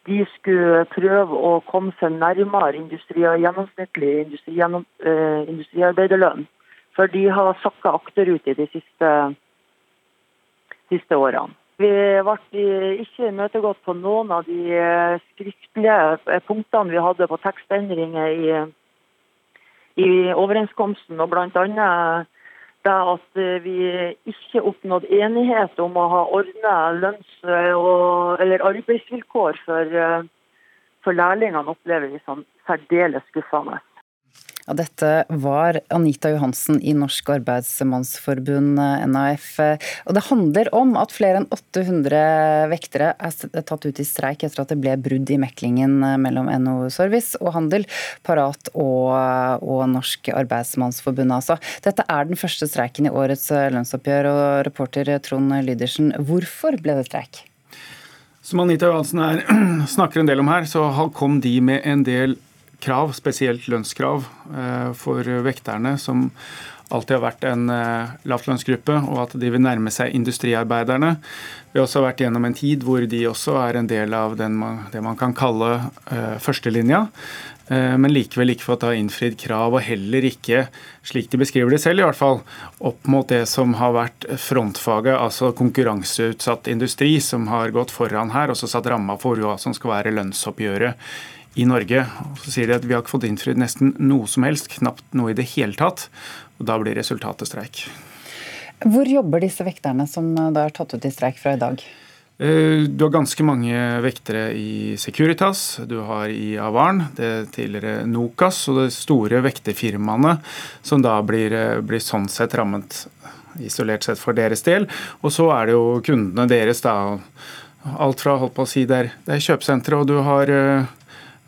de skulle prøve å komme seg nærmere industri, og gjennomsnittlig industri, gjennom, eh, industriarbeiderlønn. For de har sakka akterut i de siste, siste årene. Vi ble ikke imøtegått på noen av de eh, skriftlige eh, punktene vi hadde på tekstendringer i, i overenskomsten. og blant annet det at eh, vi ikke oppnådde enighet om å ha ordna lønns- eller arbeidsvilkår for, eh, for lærlingene, opplever vi som særdeles skuffende. Ja, dette var Anita Johansen i Norsk arbeidsmannsforbund, NAF. Og det handler om at flere enn 800 vektere er tatt ut i streik etter at det ble brudd i meklingen mellom NHO Service og Handel, Parat og, og Norsk arbeidsmannsforbund. Altså. Dette er den første streiken i årets lønnsoppgjør. og Reporter Trond Lydersen, hvorfor ble det streik? Som Anita Johansen snakker en del om her, så kom de med en del krav, spesielt lønnskrav, eh, for vekterne, som alltid har vært en eh, lavtlønnsgruppe, og at de vil nærme seg industriarbeiderne. Vi har også vært gjennom en tid hvor de også er en del av man, det man kan kalle uh, førstelinja, men likevel ikke fått innfridd krav, og heller ikke, slik de beskriver det selv i hvert fall, opp mot det som har vært frontfaget, altså konkurranseutsatt industri, som har gått foran her og så satt ramma for hva som skal være lønnsoppgjøret i Norge. Og så sier de at vi har ikke fått innfridd nesten noe som helst, knapt noe i det hele tatt. Og da blir resultatet streik. Hvor jobber disse vekterne som da er tatt ut i streik fra i dag? Eh, du har ganske mange vektere i Securitas, du har i Avarn, det tidligere Nokas og de store vekterfirmaene som da blir, eh, blir, sånn sett rammet isolert sett for deres del. Og så er det jo kundene deres, da. Alt fra holdt på å si, det er, det er kjøpesentre, og du har uh,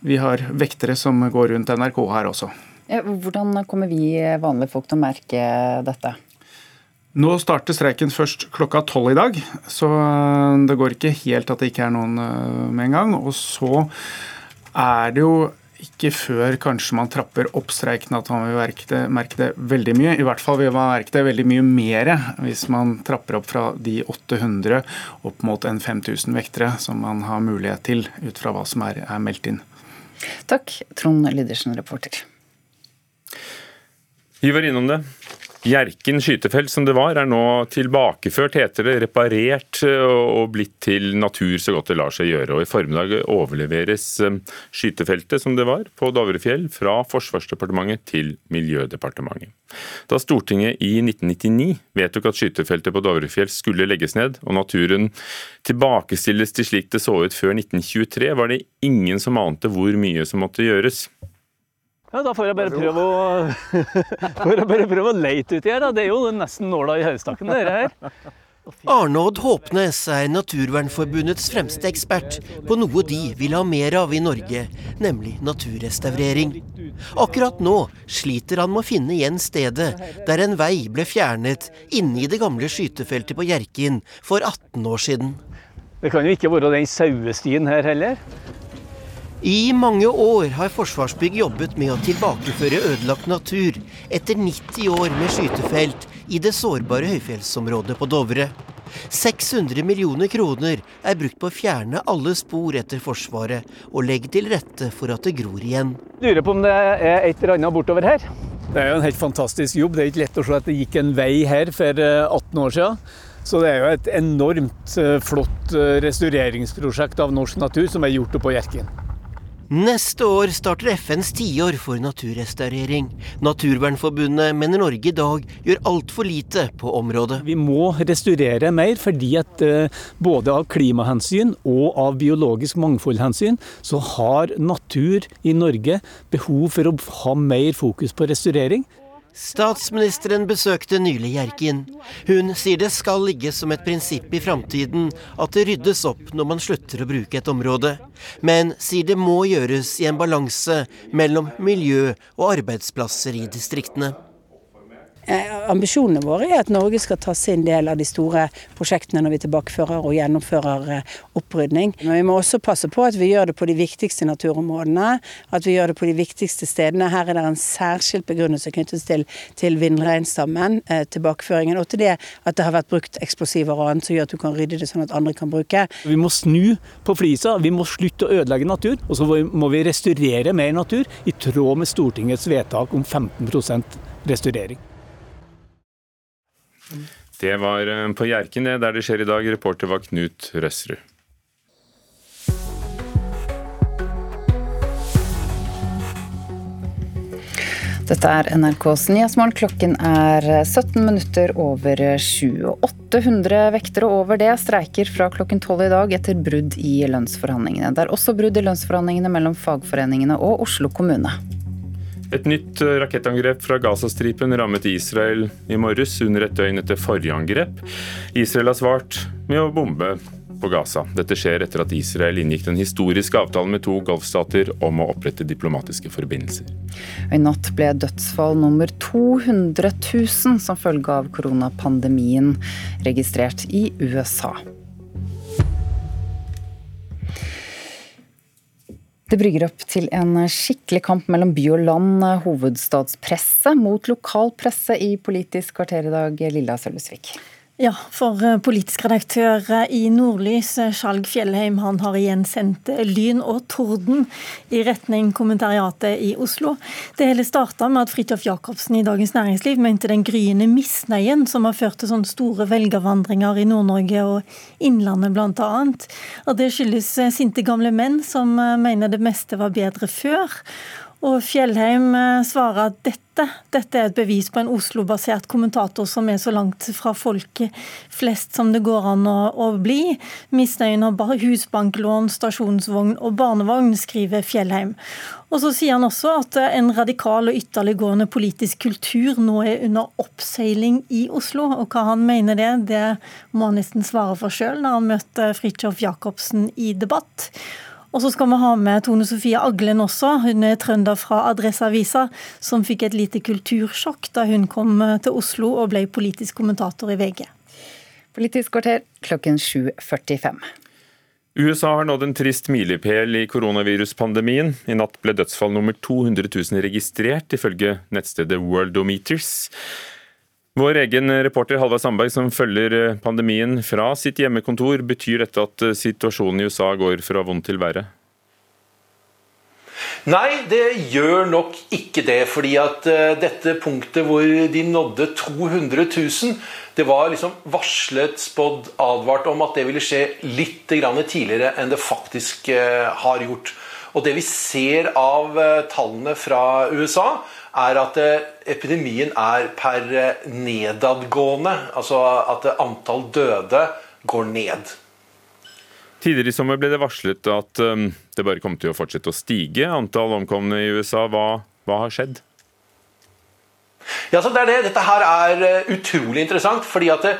vi har vektere som går rundt NRK her også. Hvordan kommer vi vanlige folk til å merke dette? Nå starter streiken først klokka tolv i dag, så det går ikke helt at det ikke er noen med en gang. Og så er det jo ikke før kanskje man trapper opp streiken at man vil merke det, merke det, veldig mye. I hvert fall vil man merke det veldig mye mer hvis man trapper opp fra de 800 opp mot en 5000 vektere som man har mulighet til ut fra hva som er, er meldt inn. Takk, Trond Lydersen, reporter. Vi var innom det. Hjerkinn skytefelt som det var, er nå tilbakeført, heter det, reparert eh, og blitt til natur så godt det lar seg gjøre. Og I formiddag overleveres eh, skytefeltet som det var på Dovrefjell fra Forsvarsdepartementet til Miljødepartementet. Da Stortinget i 1999 vedtok at skytefeltet på Dovrefjell skulle legges ned og naturen tilbakestilles til slik det så ut før 1923, var det ingen som ante hvor mye som måtte gjøres. Ja, Da får jeg bare prøve å, jeg bare prøve å leite uti her. Da. Det er jo nesten nåla i høystakken, dere her. Arnodd Håpnes er Naturvernforbundets fremste ekspert på noe de vil ha mer av i Norge, nemlig naturrestaurering. Akkurat nå sliter han med å finne igjen stedet der en vei ble fjernet inne i det gamle skytefeltet på Hjerkinn for 18 år siden. Det kan jo ikke være den sauestien her heller? I mange år har Forsvarsbygg jobbet med å tilbakeføre ødelagt natur etter 90 år med skytefelt i det sårbare høyfjellsområdet på Dovre. 600 millioner kroner er brukt på å fjerne alle spor etter Forsvaret og legge til rette for at det gror igjen. Lurer på om det er et eller annet bortover her? Det er jo en helt fantastisk jobb. Det er ikke lett å se at det gikk en vei her for 18 eh, år siden. Så det er jo et enormt eh, flott eh, restaureringsprosjekt av norsk natur som er gjort oppe på Hjerkinn. Neste år starter FNs tiår for naturrestaurering. Naturvernforbundet mener Norge i dag gjør altfor lite på området. Vi må restaurere mer, fordi at eh, både av klimahensyn og av biologisk mangfoldhensyn, så har natur i Norge behov for å ha mer fokus på restaurering. Statsministeren besøkte nylig Hjerkinn. Hun sier det skal ligge som et prinsipp i framtiden at det ryddes opp når man slutter å bruke et område, men sier det må gjøres i en balanse mellom miljø og arbeidsplasser i distriktene. Eh, ambisjonene våre er at Norge skal ta sin del av de store prosjektene når vi tilbakefører og gjennomfører eh, opprydning. Men vi må også passe på at vi gjør det på de viktigste naturområdene. At vi gjør det på de viktigste stedene. Her er det en særskilt begrunnelse knyttet til, til villreinstammen, eh, tilbakeføringen, og til det at det har vært brukt eksplosiver og annet som gjør at du kan rydde det sånn at andre kan bruke. Vi må snu på flisa. Vi må slutte å ødelegge natur. Og så må vi restaurere mer natur i tråd med Stortingets vedtak om 15% restaurering. Det var eh, på Hjerken, der det skjer i dag. Reporter var Knut Røsrud. Dette er NRKs Nyhetsmorgen. Klokken er 17 minutter over sju. 800 vektere over det streiker fra klokken tolv i dag etter brudd i lønnsforhandlingene. Det er også brudd i lønnsforhandlingene mellom fagforeningene og Oslo kommune. Et nytt eh, rakettangrep fra Gazastripen rammet Israel i morges, under et døgn etter forrige angrep. Israel har svart med å bombe på Gaza. Dette skjer etter at Israel inngikk den historiske avtalen med to golfstater om å opprette diplomatiske forbindelser. I natt ble dødsfall nummer 200 000 som følge av koronapandemien registrert i USA. Det brygger opp til en skikkelig kamp mellom by og land, hovedstadspresse mot lokalpresse i Politisk kvarter i dag, Lilla Sølvesvik. Ja, for eh, politisk redaktør eh, i Nordlys, eh, Skjalg Fjellheim, han har igjen sendt lyn og torden i retning kommentariatet i Oslo. Det hele starta med at Fridtjof Jacobsen i Dagens Næringsliv mente den gryende misnøyen som har ført til sånne store velgervandringer i Nord-Norge og Innlandet bl.a., at det skyldes sinte gamle menn som mener det meste var bedre før. Og Fjellheim eh, svarer at dette, dette er et bevis på en Oslo-basert kommentator som er så langt fra folk flest som det går an å, å bli. Misnøyen har husbanklån, stasjonsvogn og barnevogn, skriver Fjellheim. Og så sier han også at en radikal og ytterliggående politisk kultur nå er under oppseiling i Oslo. Og hva han mener det, det må han nesten svare for sjøl når han møter Fridtjof Jacobsen i debatt. Og så skal vi ha med Tone Sofie Aglen også. Hun er trønder fra Adresseavisa, som fikk et lite kultursjokk da hun kom til Oslo og ble politisk kommentator i VG. Politisk kvarter klokken 7.45. USA har nådd en trist milepæl i koronaviruspandemien. I natt ble dødsfall nummer 200 000 registrert, ifølge nettstedet Worldometers. Vår egen reporter Halvard Sandberg, som følger pandemien fra sitt hjemmekontor, betyr dette at situasjonen i USA går fra vondt til verre? Nei, det gjør nok ikke det. fordi at uh, dette punktet hvor de nådde 200 000, det var liksom varslet, spådd, advart om at det ville skje litt tidligere enn det faktisk har gjort. Og det vi ser av tallene fra USA, er at epidemien er per nedadgående. Altså at antall døde går ned. Tidligere i sommer ble det varslet at det bare kom til å fortsette å stige, antall omkomne i USA. Hva, hva har skjedd? Ja, så det er det. Dette her er utrolig interessant. fordi at det,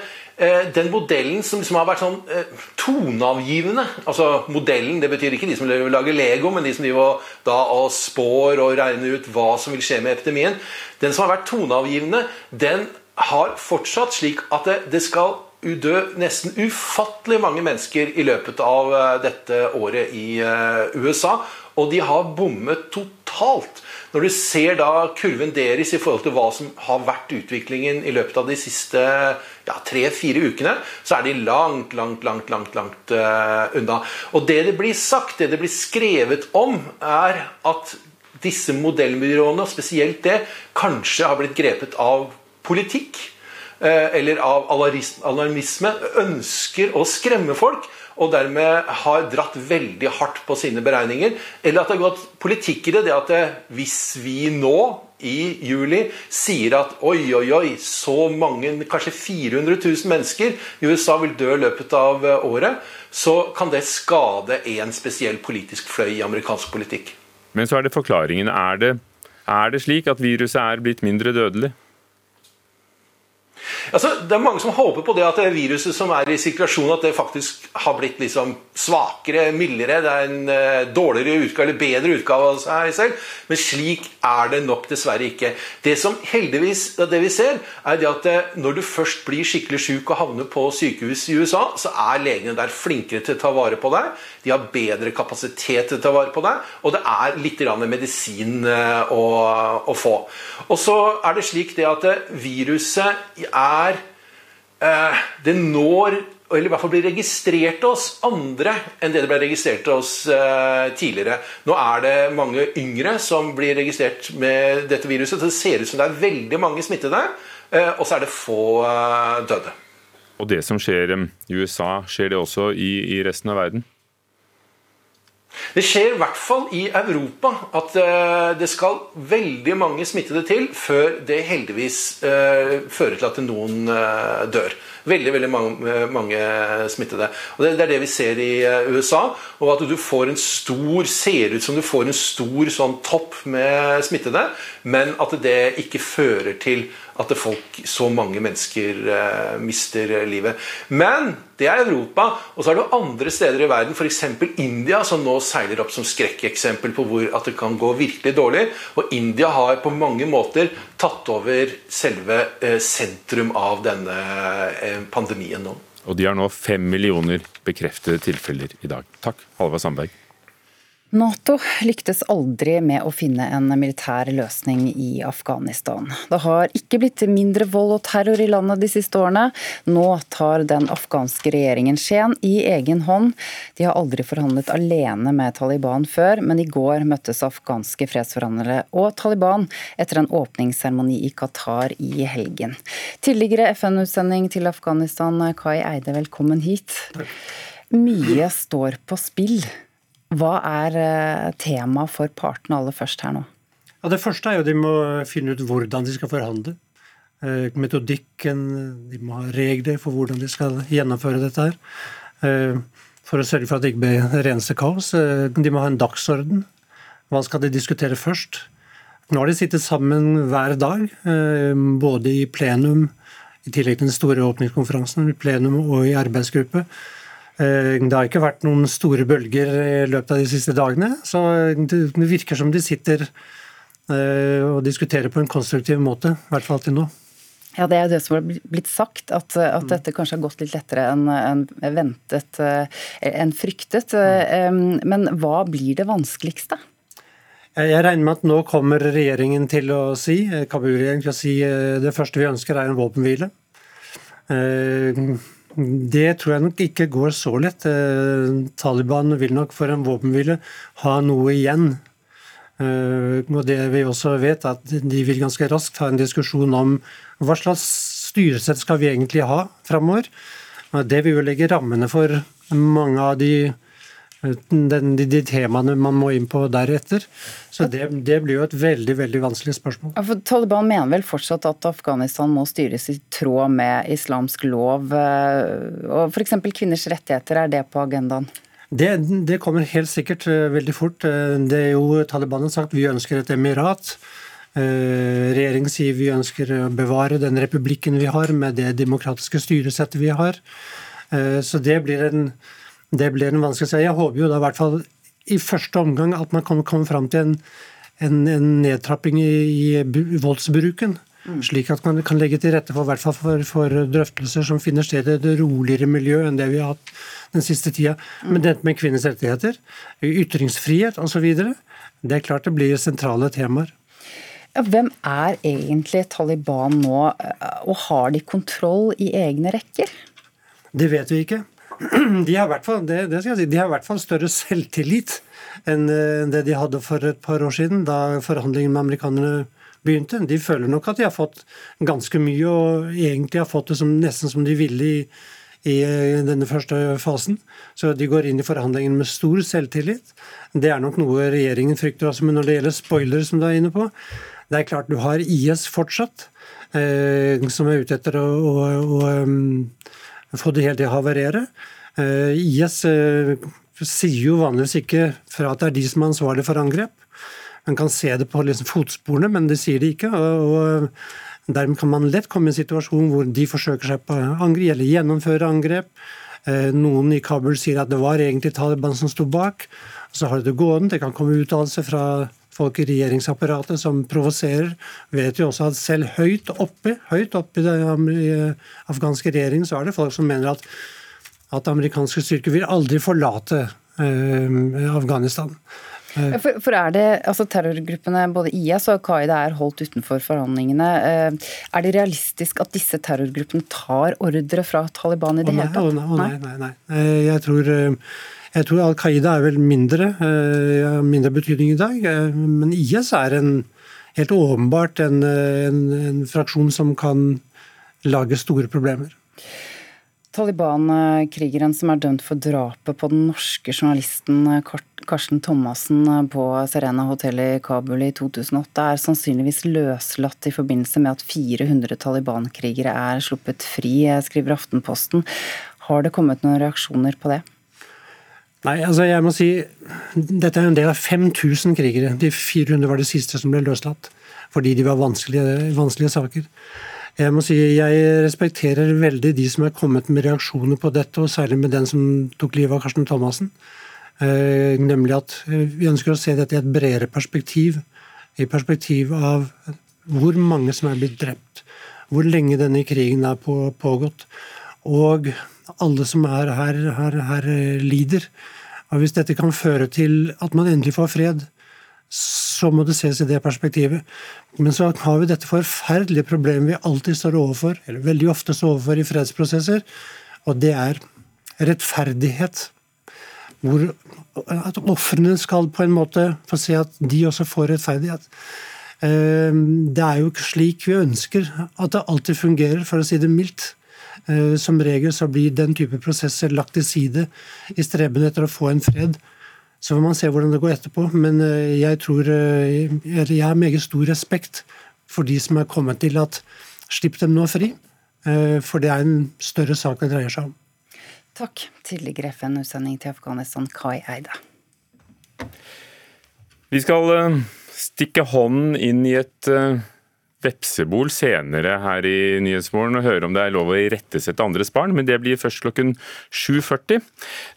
den modellen som liksom har vært sånn uh, toneavgivende altså Modellen det betyr ikke de som lager Lego, men de som driver da og spår og regner ut hva som vil skje med epidemien. Den som har vært toneavgivende, den har fortsatt slik at det, det skal udø nesten ufattelig mange mennesker i løpet av eh, dette året i eh, USA. Og de har bommet totalt. Når du ser da kurven deres i forhold til hva som har vært utviklingen i løpet av de siste ja, tre-fire ukene, så er de langt, langt, langt langt, langt uh, unna. Og det det blir sagt, det det blir skrevet om, er at disse modellbyråene, og spesielt det, kanskje har blitt grepet av politikk. Eh, eller av alarmisme ønsker å skremme folk, og dermed har dratt veldig hardt på sine beregninger. Eller at det har gått politikk i det. det at det, hvis vi nå i juli sier at oi, oi, oi, så mange, kanskje 400 000 mennesker i USA vil dø løpet av eh, året, så kan det skade en spesiell politisk fløy i amerikansk politikk. Men så er det forklaringen. Er det, er det slik at viruset er blitt mindre dødelig? Altså, det er mange som håper på det at det viruset som er i sirkulasjon, at det faktisk har blitt liksom svakere, mildere. Det er en uh, dårligere utgave eller bedre utgave av seg selv. Men slik er det nok dessverre ikke. Det som heldigvis det vi ser, er det at uh, når du først blir skikkelig syk og havner på sykehus i USA, så er legene der flinkere til å ta vare på deg. De har bedre kapasitet til å ta vare på deg, og det er litt medisin uh, å, å få. Og så er det slik det at viruset er eh, Det når eller i hvert fall blir registrert til oss andre enn det det ble registrert til oss eh, tidligere. Nå er det mange yngre som blir registrert med dette viruset. så Det ser ut som det er veldig mange smittede, eh, og så er det få eh, døde. Og det som skjer eh, i USA, skjer det også i, i resten av verden? Det skjer i hvert fall i Europa at uh, det skal veldig mange smittede til før det heldigvis uh, fører til at noen uh, dør. Veldig veldig mange, smittede. Og det, er det vi ser i USA. Og at du får en stor ser ut som du får en stor sånn topp med smittede, men at det ikke fører til at folk, så mange mennesker eh, mister livet. Men det er Europa. Og så er det andre steder i verden, f.eks. India, som nå seiler opp som skrekkeksempel på hvor at det kan gå virkelig dårlig. Og India har på mange måter tatt over selve eh, sentrum av denne eh, pandemien nå. Og de har nå fem millioner bekreftede tilfeller i dag. Takk, Halvard Sandberg. Nato lyktes aldri med å finne en militær løsning i Afghanistan. Det har ikke blitt mindre vold og terror i landet de siste årene. Nå tar den afghanske regjeringen skjen i egen hånd. De har aldri forhandlet alene med Taliban før, men i går møttes afghanske fredsforhandlere og Taliban etter en åpningsseremoni i Qatar i helgen. Tidligere FN-utsending til Afghanistan, Kai Eide, velkommen hit. Mye står på spill. Hva er tema for partene aller først her nå? Ja, det første er jo de må finne ut hvordan de skal forhandle. Eh, metodikken, de må ha regler for hvordan de skal gjennomføre dette her. Eh, for å sørge for at det ikke blir reneste kaos. De må ha en dagsorden. Hva skal de diskutere først? Nå har de sittet sammen hver dag, både i plenum, i tillegg til den store åpningskonferansen, i plenum og i arbeidsgruppe. Det har ikke vært noen store bølger i løpet av de siste dagene, så det virker som de sitter og diskuterer på en konstruktiv måte, i hvert fall til nå. Ja, Det er jo det som har blitt sagt, at, at dette kanskje har gått litt lettere enn en ventet, enn fryktet. Men hva blir det vanskeligste? Jeg regner med at nå kommer regjeringen til å si, Kabul-regjeringen til å si det første vi ønsker er en våpenhvile. Det tror jeg nok ikke går så lett. Taliban vil nok for en våpenhvile ha noe igjen. Og det vi også vet, at de vil ganske raskt ha en diskusjon om hva slags styresett skal vi egentlig ha framover. Det vil jo legge rammene for mange av de, de, de, temaene man må inn på deretter. Så det, det, blir jo et veldig veldig vanskelig spørsmål. Ja, for Taliban mener vel fortsatt at Afghanistan må styres i tråd med islamsk lov. Og f.eks. kvinners rettigheter, er det på agendaen? Det, det, kommer helt sikkert veldig fort. Det er jo Taliban har sagt vi ønsker et emirat. Regjeringen sier vi ønsker å bevare den republikken vi har, med det demokratiske styresettet vi har. Så det blir en, det blir en vanskelig sak. Jeg håper jo da i hvert fall i første omgang at man kan komme fram til en, en, en nedtrapping i, i voldsbruken. Mm. Slik at man kan legge til rette for, hvert fall for, for drøftelser som finner sted i et roligere miljø enn det vi har hatt den siste tida. Mm. Men dette med kvinners rettigheter, ytringsfrihet osv., det er klart det blir sentrale temaer. Hvem er egentlig Taliban nå, og har de kontroll i egne rekker? Det vet vi ikke. De har i hvert fall, det, det si, de har i hvert fall større selvtillit enn det de hadde for et par år siden, da forhandlingene med amerikanerne begynte. De føler nok at de har fått ganske mye, og egentlig har fått det som, nesten som de ville i, i denne første fasen. Så de går inn i forhandlingene med stor selvtillit. Det er nok noe regjeringen frykter også, men når det gjelder spoilere, som du er inne på, det er klart du har IS fortsatt, eh, som er ute etter å, å, å få det hele til å havarere. Eh, IS eh, sier jo vanligvis ikke fra at det er de som er ansvarlig for angrep. Man kan se det på liksom fotsporene, men det sier de ikke. og, Dermed kan man lett komme i en situasjon hvor de forsøker seg på angrep, eller gjennomføre angrep. Eh, noen i Kabul sier at det var egentlig Taliban som sto bak. Så har det gående. Det kan komme uttalelser fra folk i regjeringsapparatet som provoserer. Vet jo også at selv høyt oppe, høyt oppe i den afghanske regjeringen, så er det folk som mener at, at amerikanske styrker vil aldri forlate eh, Afghanistan. Eh. For, for, er det, altså Terrorgruppene både IS og Al Qaida er holdt utenfor forhandlingene. Eh, er det realistisk at disse terrorgruppene tar ordre fra Taliban i det hele tatt? Å nei, nei, nei, nei. Jeg tror jeg tror Al Qaida er vel mindre, uh, mindre betydning i dag. Uh, men IS er en, helt åpenbart en, en, en, fraksjon som kan lage store problemer. Taliban-krigeren som er dømt for drapet på den norske journalisten Karsten Thomassen på Serena hotell i Kabul i 2008, er sannsynligvis løslatt i forbindelse med at 400 Taliban-krigere er sluppet fri, skriver Aftenposten. Har det kommet noen reaksjoner på det? Nei, altså jeg må si Dette er en del av 5000 krigere. De 400 var det siste som ble løslatt. Fordi de var vanskelige, vanskelige saker. Jeg må si jeg respekterer veldig de som er kommet med reaksjoner på dette, og særlig med den som tok livet av Karsten Thomassen. Eh, nemlig at vi ønsker å se dette i et bredere perspektiv. I perspektiv av hvor mange som er blitt drept. Hvor lenge denne krigen er på, pågått. Og alle som er her, her, her lider. Og Hvis dette kan føre til at man endelig får fred, så må det ses i det perspektivet. Men så har vi dette forferdelige problemet vi alltid står overfor, eller veldig ofte står overfor i fredsprosesser, og det er rettferdighet. Hvor at ofrene skal på en måte få se at de også får rettferdighet. Eh, det er jo ikke slik vi ønsker at det alltid fungerer, for å si det mildt. Eh, som regel så blir den type prosesser lagt til side i streben etter å få en fred. Så får man se hvordan det går etterpå. Men eh, jeg tror eh, jeg har meget stor respekt for de som er kommet til at slipp dem nå fri. For det er en større sak det dreier seg om. Takk. Tidligere FN-utsending til Afghanistan, Kai Eide. Vi skal stikke hånden inn i et vepsebol senere her i Nyhetsmorgen og høre om det er lov å irettesette andres barn, men det blir først klokken 7.40.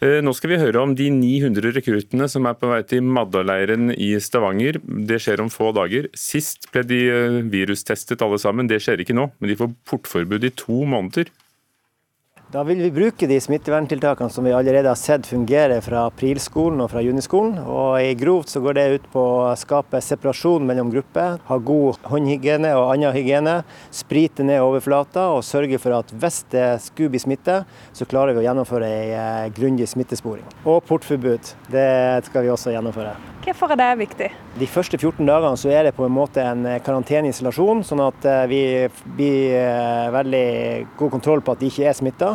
Eh, nå skal vi høre om de 900 rekruttene som er på vei til Madda-leiren i Stavanger. Det skjer om få dager. Sist ble de eh, virustestet alle sammen, det skjer ikke nå, men de får portforbud i to måneder. Da vil vi bruke de smitteverntiltakene som vi allerede har sett fungere fra aprilskolen og fra juniskolen. Og i grovt så går det ut på å skape separasjon mellom grupper, ha god håndhygiene og annen hygiene, sprite ned overflata og sørge for at hvis det skulle bli smitte, så klarer vi å gjennomføre ei eh, grundig smittesporing. Og portforbud. Det skal vi også gjennomføre. Hvorfor er det viktig? De første 14 dagene så er det på en måte en eh, karanteneisolasjon, sånn at eh, vi blir veldig god kontroll på at de ikke er smitta.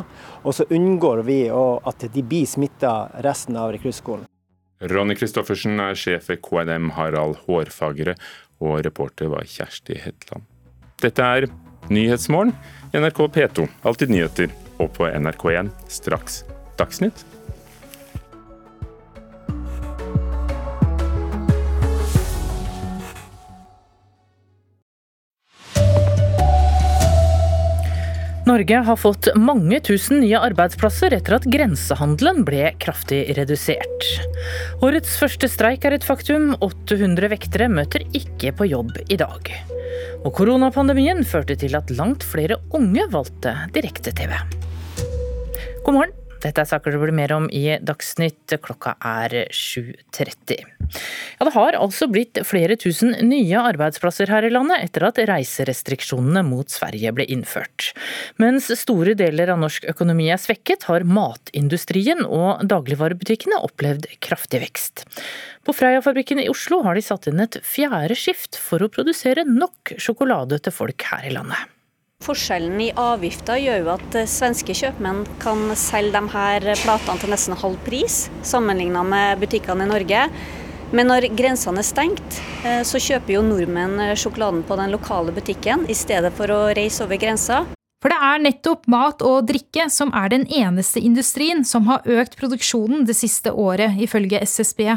Og så unngår vi at de blir smitta resten av rekruttskolen. Ronny Christoffersen er sjef ved KNM Harald Hårfagre, og reporter var Kjersti Hetland. Dette er Nyhetsmorgen, NRK P2, Alltid nyheter, og på NRK1 straks Dagsnytt. Norge har fått mange tusen nye arbeidsplasser etter at grensehandelen ble kraftig redusert. Årets første streik er et faktum. 800 vektere møter ikke på jobb i dag. Og koronapandemien førte til at langt flere unge valgte direkte-TV. God morgen. Dette er saker det blir mer om i Dagsnytt. Klokka er 7.30. Ja, det har altså blitt flere tusen nye arbeidsplasser her i landet etter at reiserestriksjonene mot Sverige ble innført. Mens store deler av norsk økonomi er svekket, har matindustrien og dagligvarebutikkene opplevd kraftig vekst. På Freia-fabrikken i Oslo har de satt inn et fjerde skift for å produsere nok sjokolade til folk her i landet. Forskjellen i avgifter gjør jo at eh, svenske kjøpmenn kan selge de her platene til nesten halv pris, sammenlignet med butikkene i Norge. Men når grensene er stengt, eh, så kjøper jo nordmenn eh, sjokoladen på den lokale butikken i stedet for å reise over grensa. For det er nettopp mat og drikke som er den eneste industrien som har økt produksjonen det siste året, ifølge SSB.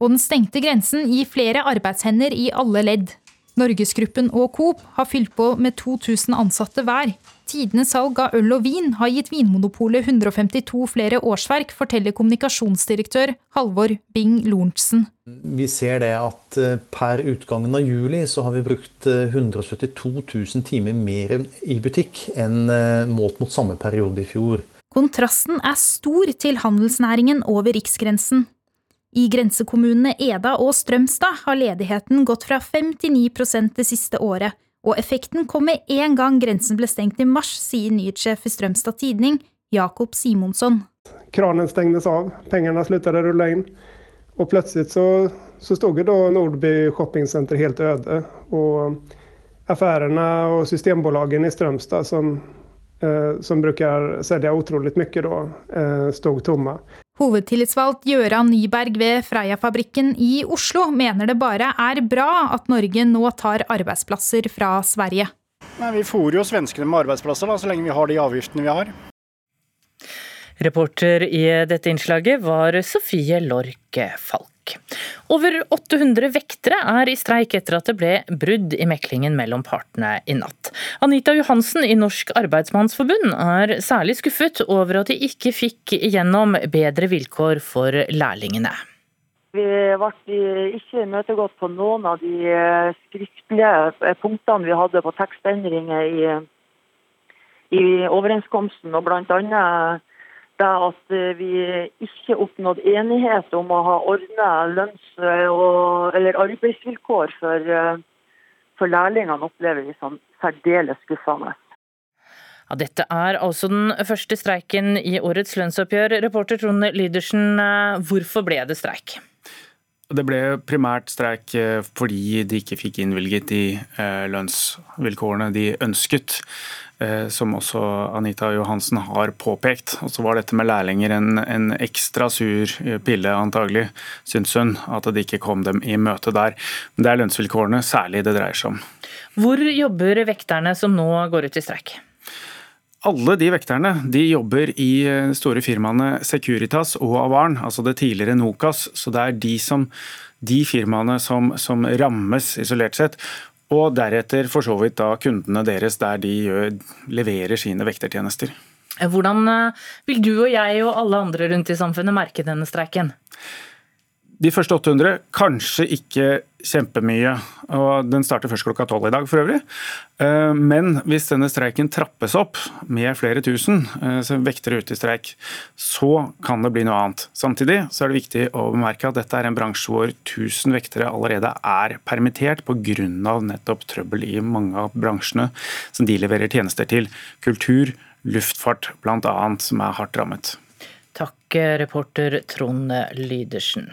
Og den stengte grensen gir flere arbeidshender i alle ledd. Norgesgruppen og Coop har fylt på med 2000 ansatte hver. Tidenes salg av øl og vin har gitt Vinmonopolet 152 flere årsverk, forteller kommunikasjonsdirektør Halvor Bing Lorentzen. Vi ser det at eh, per utgangen av juli så har vi brukt 172 eh, 000 timer mer i butikk enn eh, målt mot samme periode i fjor. Kontrasten er stor til handelsnæringen over riksgrensen. I grensekommunene Eda og Strømstad har ledigheten gått fra 5 til 9 det siste året, og effekten kom med en gang grensen ble stengt i mars, sier nyhetssjef i Strømstad Tidning, Jakob Simonsson. Kranen stengtes av, pengene sluttet å rulle inn, og plutselig så, så stod da Nordby shoppingcenter helt øde. Og affærene og systembolagene i Strømstad, som, eh, som bruker selge utrolig mye, da, eh, stod tomme. Hovedtillitsvalgt Gjøran Nyberg ved Freia-fabrikken i Oslo mener det bare er bra at Norge nå tar arbeidsplasser fra Sverige. Nei, vi fôrer jo svenskene med arbeidsplasser da, så lenge vi har de avgiftene vi har. Reporter i dette innslaget var Sofie Lorke Falk. Over 800 vektere er i streik etter at det ble brudd i meklingen mellom partene i natt. Anita Johansen i Norsk Arbeidsmannsforbund er særlig skuffet over at de ikke fikk igjennom bedre vilkår for lærlingene. Vi ble ikke imøtegått på noen av de eh, skriftlige punktene vi hadde på tekstendringer i, i overenskomsten. og blant det at eh, vi ikke oppnådde enighet om å ha ordna lønns- eller arbeidsvilkår for, eh, for lærlingene, opplever vi som særdeles skuffende. Ja, dette er altså den første streiken i årets lønnsoppgjør. Reporter Trond Lydersen, eh, hvorfor ble det streik? Det ble primært streik fordi de ikke fikk innvilget de lønnsvilkårene de ønsket. Eh, som også Anita Johansen har påpekt. Og så var dette med lærlinger en, en ekstra sur pille, antagelig, syns hun. At det ikke kom dem i møte der. Men det er lønnsvilkårene særlig det dreier seg om. Hvor jobber vekterne som nå går ut i streik? Alle de vekterne de jobber i eh, store firmaene Securitas og Avarn, altså det tidligere Nokas. Så det er de, som, de firmaene som, som rammes isolert sett. og deretter for så vidt da kundene deres der de gjør, leverer sine vektertjenester. Hvordan eh, vil du og jeg og alle andre rundt i samfunnet merke denne streiken? De første 800 kanskje ikke kjempemye, og den starter først klokka tolv i dag for øvrig. Eh, men hvis denne streiken trappes opp med flere tusen eh, vektere ute i streik, så kan det bli noe annet. Samtidig så er det viktig å bemerke at dette er en bransje hvor 1000 vektere allerede er permittert pga. nettopp trøbbel i mange av bransjene som de leverer tjenester til. Kultur, luftfart bl.a. som er hardt rammet. Takk, reporter Trond Lydersen.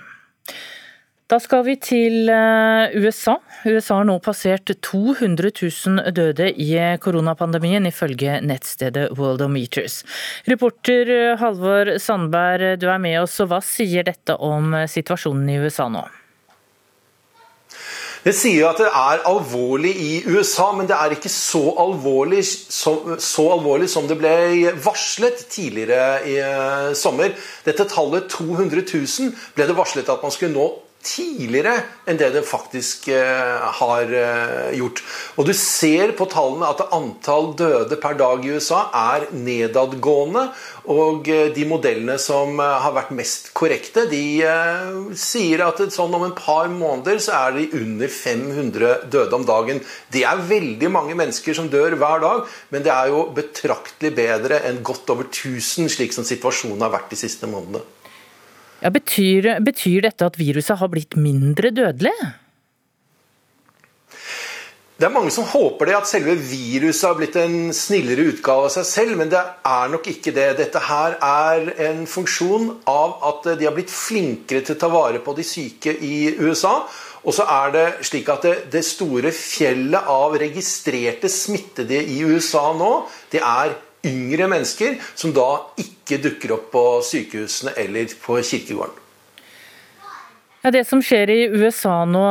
Da skal vi til eh, USA. USA har nå passert 200 000 døde i koronapandemien, ifølge nettstedet Worldometers. Reporter Halvor Sandberg, du er med oss, og hva sier dette om situasjonen i USA nå? Det sier at det er alvorlig i USA, men det er ikke så alvorlig, så, så alvorlig som det ble varslet tidligere i sommer. Dette tallet 200 000 ble det varslet at man skulle nå tidligere enn det det faktisk uh, har uh, gjort. Og Du ser på tallene at antall døde per dag i USA er nedadgående. Og uh, de modellene som har vært mest korrekte, de sier at sånn om en par måneder så er de under 500 døde om dagen. Det er veldig mange mennesker som dør hver dag, men det er jo betraktelig bedre enn godt over 1000, slik som situasjonen har vært de siste månedene. Ja, betyr, betyr dette at viruset har blitt mindre dødelig? Det er mange som håper det, at selve viruset har blitt en snillere utgave av seg selv, men det er nok ikke det. Dette her er en funksjon av at de har blitt flinkere til å ta vare på de syke i USA. Og så er det slik at det, det store fjellet av registrerte smittede i USA nå, det er yngre mennesker som da ikke dukker opp på sykehusene eller på kirkegården. Ja, Det som skjer i USA nå,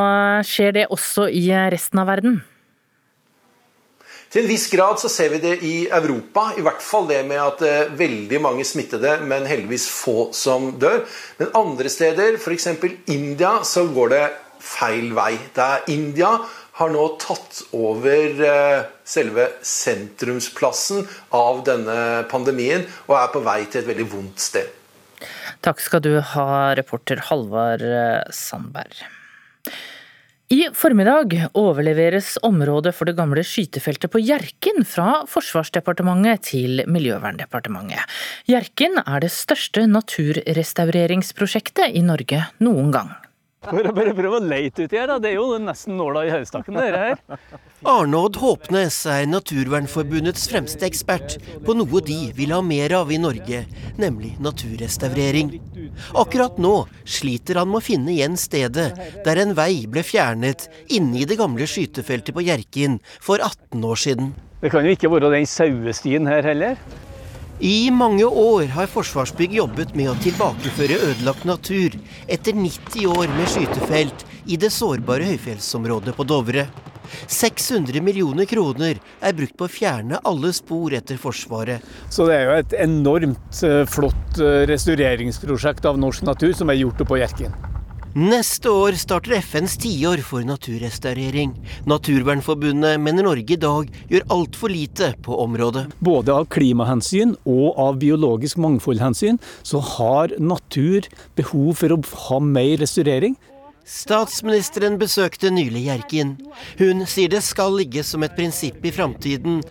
skjer det også i resten av verden? Til en viss grad så ser vi det i Europa. I hvert fall det med at det er veldig mange smittede, men heldigvis få som dør. Men andre steder, f.eks. India, så går det feil vei. Det er India har nå tatt over eh, selve sentrumsplassen av denne pandemien og er på vei til et veldig vondt sted. Takk skal du ha, reporter Halvard eh, Sandberg. I formiddag overleveres området for det gamle skytefeltet på Hjerkinn fra Forsvarsdepartementet til Miljøverndepartementet. Hjerkinn er det største naturrestaureringsprosjektet i Norge noen gang. Bare, bare prøv å leite uti her, da. Det er jo nesten nåla i høystakken, dere her. Arnodd Håpnes er Naturvernforbundets fremste ekspert på noe de vil ha mer av i Norge, nemlig naturrestaurering. Akkurat nå sliter han med å finne igjen stedet der en vei ble fjernet inne i det gamle skytefeltet på Hjerkinn for 18 år siden. Det kan jo ikke være den sauestien her heller? I mange år har Forsvarsbygg jobbet med å tilbakeføre ødelagt natur etter 90 år med skytefelt i det sårbare høyfjellsområdet på Dovre. 600 millioner kroner er brukt på å fjerne alle spor etter Forsvaret. Så det er jo et enormt eh, flott eh, restaureringsprosjekt av norsk natur som er gjort oppe på Hjerkinn. Neste år starter FNs tiår for naturrestaurering. Naturvernforbundet mener Norge i dag gjør altfor lite på området. Både av klimahensyn og av biologisk mangfoldhensyn så har natur behov for å ha mer restaurering. Statsministeren besøkte nylig Hjerkinn. Hun sier det skal ligge som et prinsipp i framtiden,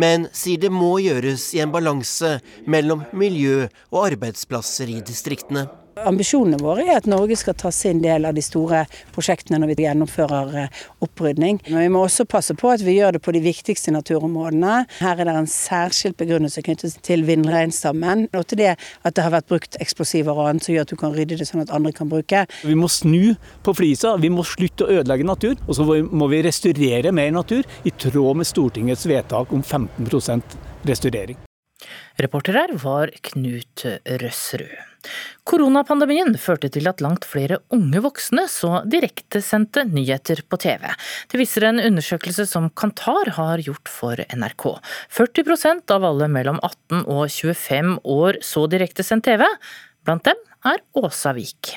men sier det må gjøres i en balanse mellom miljø og arbeidsplasser i distriktene. Ambisjonene våre er at Norge skal ta sin del av de store prosjektene når vi gjennomfører eh, opprydning. Men vi må også passe på at vi gjør det på de viktigste naturområdene. Her er det en særskilt begrunnelse knyttet til villreinstammen. Og til det at det har vært brukt eksplosiver og annet som gjør at du kan rydde det sånn at andre kan bruke. Vi må snu på flisa. Vi må slutte å ødelegge natur. Og så må vi restaurere mer natur i tråd med Stortingets vedtak om 15% restaurering. Reporter her var Knut Røsrud. Koronapandemien førte til at langt flere unge voksne så direktesendte nyheter på TV. Det viser en undersøkelse som Kantar har gjort for NRK. 40% av alle mellom 18 og 25 år så direktesendt TV. Blant dem er Åsa Vik.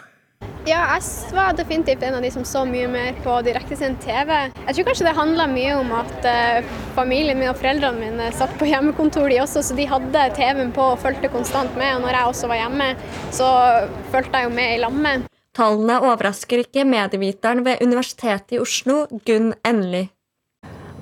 Ja, jeg var definitivt en av de som så mye mer på direktesendt TV. Jeg tror kanskje det handla mye om at uh, familien min og foreldrene mine satt på hjemmekontor, de også, så de hadde TV-en på og fulgte konstant med. Og når jeg også var hjemme, så fulgte jeg jo med i lammet. Tallene overrasker ikke medieviteren ved Universitetet i Oslo, Gunn Enli.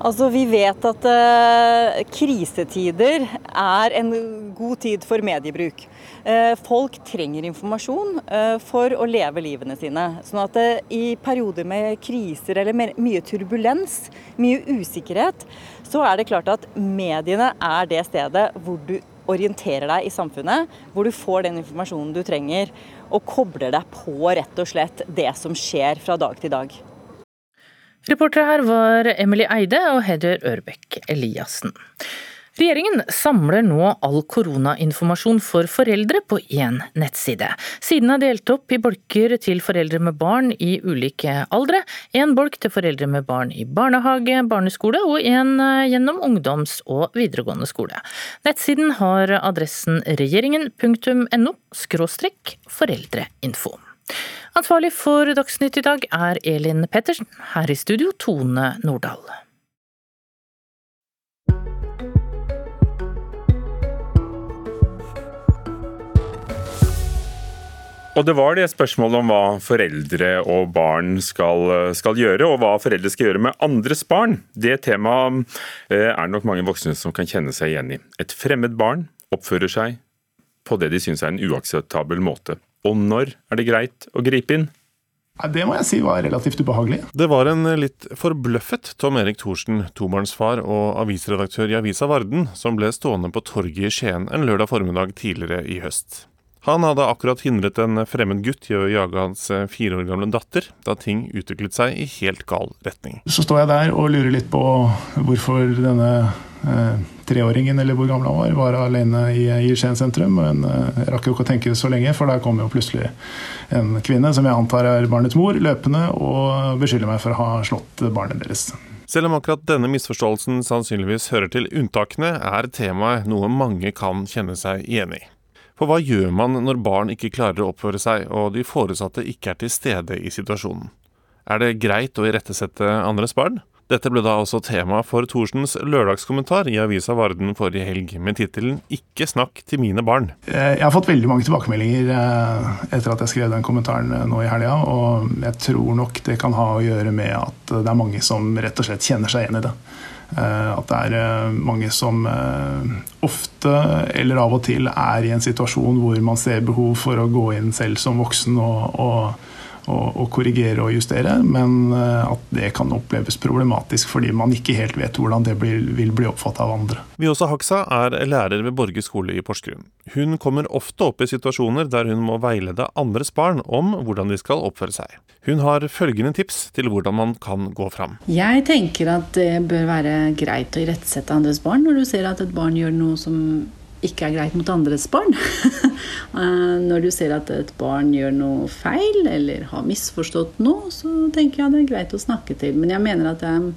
Altså, Vi vet at uh, krisetider er en god tid for mediebruk. Uh, folk trenger informasjon uh, for å leve livene sine. Sånn at i perioder med kriser eller mye turbulens, mye usikkerhet, så er det klart at mediene er det stedet hvor du orienterer deg i samfunnet, hvor du får den informasjonen du trenger, og kobler deg på rett og slett det som skjer fra dag til dag. Reportere her var Emily Eide og Heather Ørbekk Eliassen. Regjeringen samler nå all koronainformasjon for foreldre på én nettside. Siden er delt opp i bolker til foreldre med barn i ulike aldre. En bolk til foreldre med barn i barnehage, barneskole, og en eh, gjennom ungdoms- og videregående skole. Nettsiden har adressen regjeringen.no foreldreinfo. Ansvarlig for Dagsnytt i dag er Elin Pettersen. Her i studio Tone Nordahl. Og det var det spørsmålet om hva foreldre og barn skal, skal, gjøre, og hva foreldre skal gjøre med andres barn. Det temaet eh, er nok mange voksne som kan kjenne seg igjen i. Et fremmed barn oppfører seg på det de syns er en uakseptabel måte. Og når er det greit å gripe inn? Det må jeg si var relativt ubehagelig. Det var en litt forbløffet Tom Erik Thorsen, tobarnsfar og avisredaktør i Avisa Varden, som ble stående på torget i Skien en lørdag formiddag tidligere i høst. Han hadde akkurat hindret en fremmed gutt i å jage hans fire år gamle datter, da ting utviklet seg i helt gal retning. Så står jeg der og lurer litt på hvorfor denne Eh, treåringen, eller hvor gammel han var, var alene i, i Skien sentrum. Men eh, jeg rakk jo ikke å tenke det så lenge, for der kom jo plutselig en kvinne, som jeg antar er barnets mor, løpende og beskylder meg for å ha slått barnet deres. Selv om akkurat denne misforståelsen sannsynligvis hører til unntakene, er temaet noe mange kan kjenne seg igjen i. For hva gjør man når barn ikke klarer å oppføre seg, og de foresatte ikke er til stede i situasjonen? Er det greit å irettesette andres barn? Dette ble da også tema for Thorsens lørdagskommentar i avisa Varden forrige helg, med tittelen 'Ikke snakk til mine barn'. Eh, jeg har fått veldig mange tilbakemeldinger eh, etter at jeg skrev den kommentaren eh, nå i helga, og jeg tror nok det kan ha å gjøre med at det er mange som rett og slett kjenner seg igjen i det. At det er mange som ofte eller av og til er i en situasjon hvor man ser behov for å gå inn selv som voksen og, og å, korrigere og justere, men eh, at det kan oppleves problematisk fordi man ikke helt vet hvordan det blir, vil bli oppfatta av andre. Viosa Haksa er lærer ved Borge skole i Porsgrunn. Hun kommer ofte opp i situasjoner der hun må veilede andres barn om hvordan de skal oppføre seg. Hun har følgende tips til hvordan man kan gå fram. Jeg tenker at det bør være greit å irettesette andres barn når du ser at et barn gjør noe som ikke er greit mot andres barn. Eh, når du ser at et barn gjør noe feil eller har misforstått noe, så tenker jeg det er greit å snakke til. Men jeg mener at jeg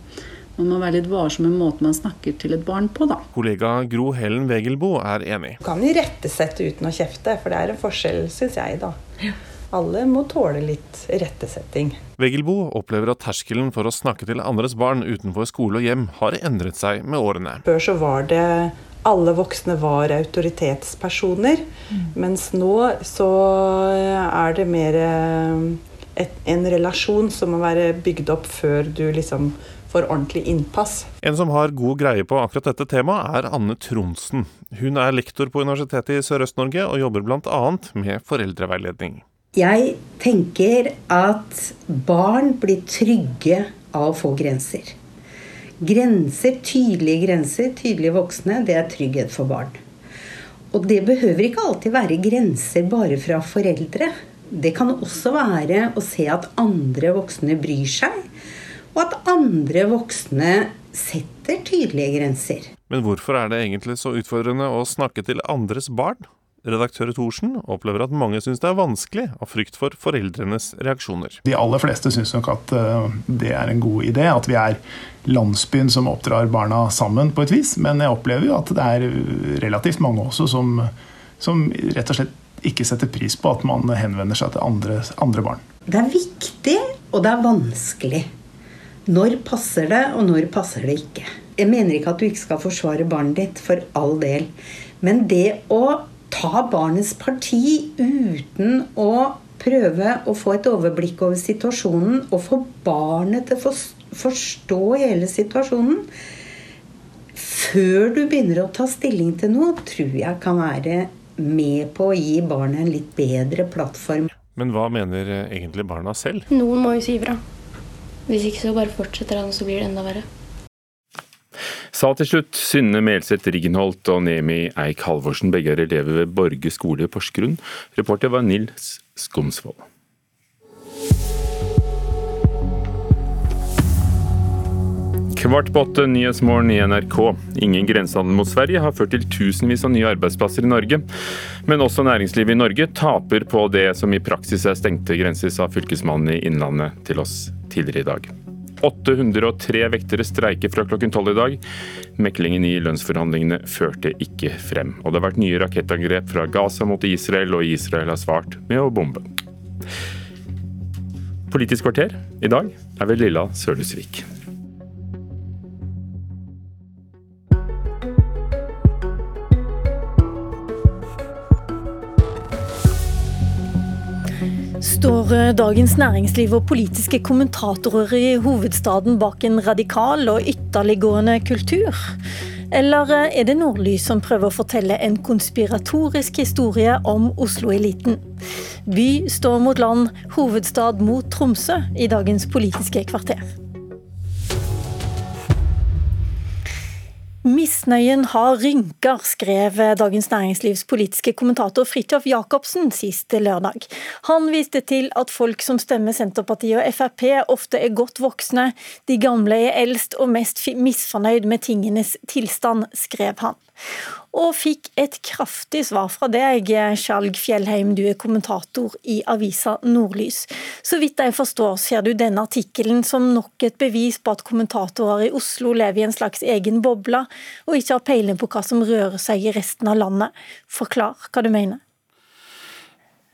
man må være litt varsom med måten man snakker til et barn på, da. Kollega Gro Helen Wegelbo er enig. Du kan irettesette uten å kjefte, for det er en forskjell, syns jeg, da. Alle må tåle litt rettesetting. Wegelbo opplever at terskelen for å snakke til andres barn utenfor skole og hjem har endret seg med årene. Før så var det alle voksne var autoritetspersoner. Mm. Mens nå så er det mer eh, et, en relasjon som må være bygd opp før du liksom får ordentlig innpass. En som har god greie på akkurat dette temaet, er Anne Tronsen. Hun er lektor på Universitetet i Sørøst-Norge og jobber bl.a. med foreldreveiledning. Jeg tenker at barn blir trygge av å få grenser. Grenser, tydelige grenser, tydelige voksne, det er trygghet for barn. Og det behøver ikke alltid være grenser bare fra foreldre. Det kan også være å se at andre voksne bryr seg, og at andre voksne setter tydelige grenser. Men hvorfor er det egentlig så utfordrende å snakke til andres barn? Redaktør Thorsen opplever at mange syns det er vanskelig av frykt for foreldrenes reaksjoner. De aller fleste syns nok at eh, det er en god idé, at vi er landsbyen som oppdrar barna sammen på et vis. Men jeg opplever jo at det er relativt mange også som, som rett og slett ikke setter pris på at man henvender seg til andre, andre barn. Det er viktig, og det er vanskelig. Når passer det, og når passer det ikke? Jeg mener ikke at du ikke skal forsvare barnet ditt, for all del. Men det å ta barnets parti uten å prøve å få et overblikk over situasjonen og få barnet til å forstå hele situasjonen før du begynner å ta stilling til noe, tror jeg kan være med på å gi barnet en litt bedre plattform. Men hva mener egentlig barna selv? Noen må jo si ifra. Hvis ikke så bare fortsetter han, så blir det enda verre. Sa til slutt Synne Melseth Riggenholt og Nemi Eik Halvorsen, begge er elever ved Borge skole i Porsgrunn. Reporter var Nils Skomsvold. Kvart på åtte, Nyhetsmorgen i NRK. Ingen grensehandel mot Sverige har ført til tusenvis av nye arbeidsplasser i Norge. Men også næringslivet i Norge taper på det som i praksis er stengte grenser, sa fylkesmannen i Innlandet til oss tidligere i dag. 803 vektere streiker fra klokken tolv i dag. Meklingen i lønnsforhandlingene førte ikke frem. Og det har vært nye rakettangrep fra Gaza mot Israel, og Israel har svart med å bombe. Politisk kvarter i dag er ved Lilla Sølhusvik. Står eh, Dagens Næringsliv og politiske kommentatorer i hovedstaden bak en radikal og ytterliggående kultur? Eller eh, er det Nordlys som prøver å fortelle en konspiratorisk historie om Oslo-eliten? By står mot land, hovedstad mot Tromsø i dagens Politiske kvarter. Misnøyen har rynker, skrev Dagens Næringslivs politiske kommentator Fridtjof Jacobsen sist lørdag. Han viste til at folk som stemmer Senterpartiet og Frp ofte er godt voksne, de gamle er eldst og mest misfornøyd med tingenes tilstand, skrev han og fikk et kraftig svar fra deg, Skjalg Fjellheim, du er kommentator i avisa Nordlys. Så vidt jeg forstår, ser du denne artikkelen som nok et bevis på at kommentatorer i Oslo lever i en slags egen boble, og ikke har peiling på hva som rører seg i resten av landet. Forklar hva du mener.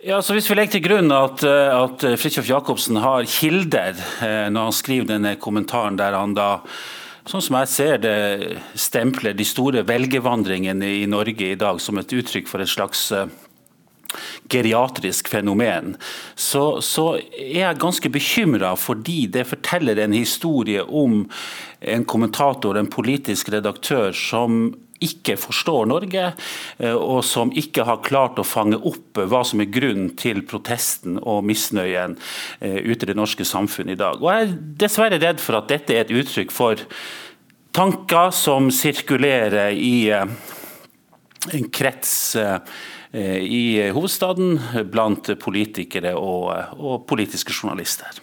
Ja, så Hvis vi legger til grunn at, at Fridtjof Jacobsen har kilder eh, når han skriver denne kommentaren der han da sånn som jeg ser det, stempler de store velgervandringene i Norge i dag som et uttrykk for et slags eh, geriatrisk fenomen, så, så er jeg ganske bekymra fordi det forteller en historie om en kommentator, en politisk redaktør, som ikke forstår Norge, eh, og som ikke har klart å fange opp hva som er grunnen til protesten og misnøyen eh, ute i det norske samfunnet i dag. Og Jeg er dessverre redd for at dette er et uttrykk for tanker som sirkulerer i eh, en krets i hovedstaden blant politikere og, og politiske journalister.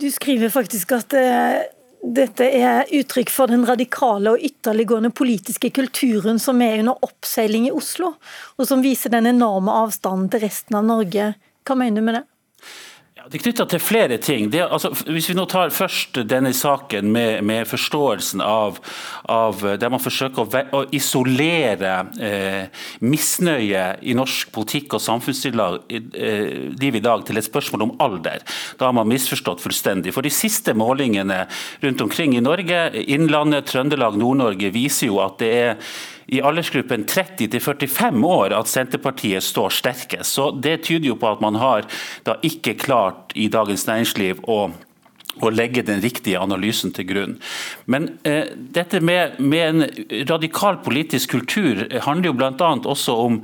Du skriver faktisk at dette er uttrykk for den radikale og ytterliggående politiske kulturen som er under oppseiling i Oslo, og som viser den enorme avstanden til resten av Norge. Hva mener du med det? Det er knytta til flere ting. Det, altså, hvis vi nå tar først denne saken med, med forståelsen av, av, der man forsøker å, å isolere eh, misnøye i norsk politikk og samfunnsliv eh, i dag til et spørsmål om alder. Da har man misforstått fullstendig. For De siste målingene rundt omkring i Norge, Innlandet, Trøndelag, Nord-Norge, viser jo at det er i aldersgruppen 30 45 år at Senterpartiet står sterkest. Så Det tyder jo på at man har da ikke klart i Dagens Næringsliv å og legge den riktige analysen til grunn. Men eh, dette med, med, en radikal politisk kultur handler jo bl.a. også om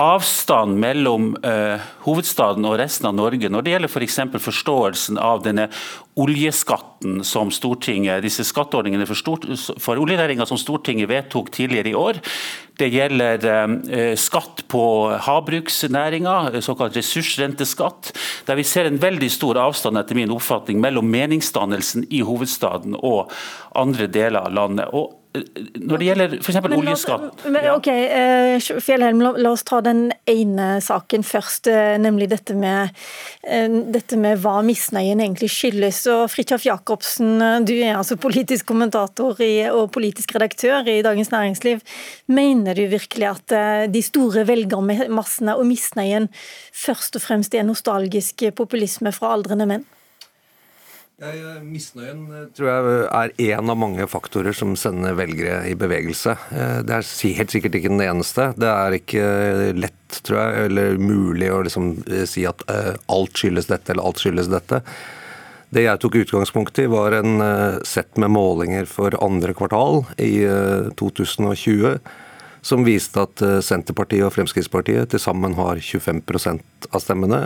avstand mellom eh, hovedstaden og resten av Norge når det gjelder f.eks. For forståelsen av denne oljeskatten som Stortinget, disse skatteordningene for, stort, for oljenæringa som Stortinget vedtok tidligere i år. Det gjelder eh, skatt på havbruksnæringa, såkalt ressursrenteskatt. Der vi ser en veldig stor avstand etter min oppfatning mellom meningsdannelsen i hovedstaden og andre deler av landet. Og når det gjelder f.eks. oljeskatt men, ok, eh, Fjellheim, la, la, oss ta den ene saken først, eh, nemlig dette med, eh, dette med hva misnøyen egentlig skyldes. Og Fridtjof Jacobsen, du er altså politisk kommentator i, og politisk redaktør i Dagens Næringsliv. Mener du virkelig at de store velgermassene og misnøyen først og fremst er nostalgisk populisme fra aldrende menn? Misnøyen eh, tror jeg er én av mange faktorer som sender velgere i bevegelse. Eh, det er helt sikkert ikke den eneste. Det er ikke lett, tror jeg, eller mulig å liksom eh, si at alt skyldes dette eller alt skyldes dette. Det jeg tok utgangspunkt i, var en sett med målinger for andre kvartal i 2020 som viste at Senterpartiet og Fremskrittspartiet til sammen har 25% av stemmene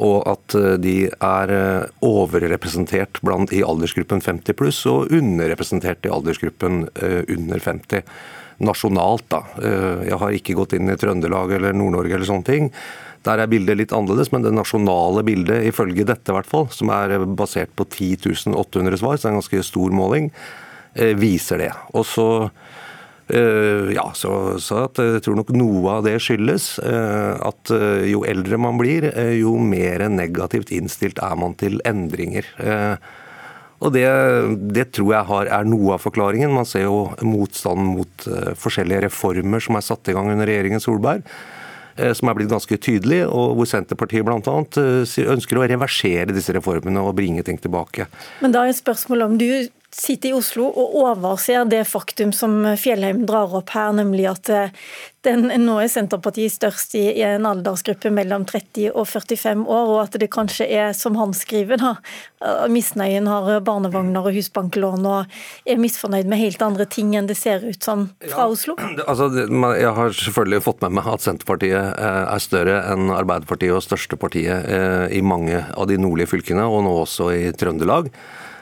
og at eh, de er eh, overrepresentert blant i aldersgruppen 50 pluss og underrepresentert i aldersgruppen eh, under 50. Nasjonalt, da. Jeg har ikke gått inn i Trøndelag eller Nord-Norge eller sånne ting. Der er bildet litt annerledes, men det nasjonale bildet, ifølge dette i hvert fall, som er basert på 10 800 svar, så det er en ganske stor måling, viser det. Og så ja, så, så at jeg tror nok noe av det skyldes eh, at eh, jo eldre man blir, jo mer negativt innstilt er man til endringer. Og det, det tror jeg har, er noe av forklaringen. Man ser jo motstanden mot forskjellige reformer som er satt i gang under regjeringen Solberg som er blitt ganske tydelig, og hvor Senterpartiet bl.a. ønsker å reversere disse reformene og bringe ting tilbake. Men da er spørsmålet om du sitter i Oslo og overser det faktum som Fjellheim drar opp her, nemlig at eh, den, nå er Senterpartiet størst i, i, en aldersgruppe mellom 30 og 45 år, og at det kanskje er, som han skriver, da, eh, misnøyen har barnevogner og husbanklån og er misfornøyd med helt andre ting enn det ser ut som fra ja, Oslo? Altså, jeg har selvfølgelig fått med meg at Senterpartiet eh, er større enn Arbeiderpartiet og største partiet i mange av de nordlige fylkene, og nå også i Trøndelag.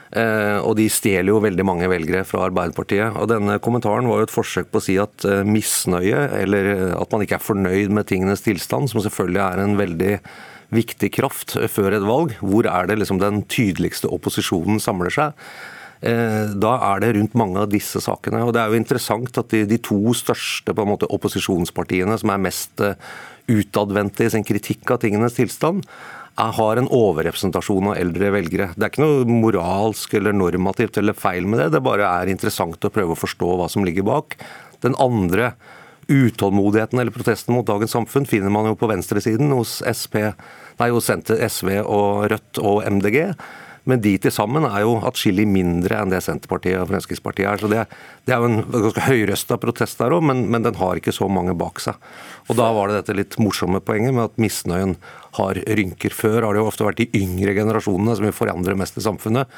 Eh, og de stjeler jo veldig mange velgere fra Arbeiderpartiet. Og denne kommentaren var jo et forsøk på å si at eh, misnøye, eller eh, at man ikke er fornøyd med tingenes tilstand, som selvfølgelig er en veldig viktig kraft før et valg, hvor er det liksom den tydeligste opposisjonen samler seg? Da er det rundt mange av disse sakene. og Det er jo interessant at de, de to største måte, opposisjonspartiene, som er mest utadvendte i sin kritikk av tingenes tilstand, har en overrepresentasjon av eldre velgere. Det er ikke noe moralsk eller normativt eller feil med det, det bare er interessant å prøve å forstå hva som ligger bak. Den andre utålmodigheten eller protesten mot dagens samfunn finner man jo på venstresiden hos SP, nei, hos SV og Rødt og MDG. Men de til sammen er jo atskillig mindre enn det Senterpartiet og Fremskrittspartiet er. Så det, det er jo en ganske høyrøsta protest der òg, men, men, den har ikke så mange bak seg. Og Da var det dette litt morsomme poenget med at misnøyen har rynker. Før har det jo ofte vært de yngre generasjonene som vil forandre mest i samfunnet.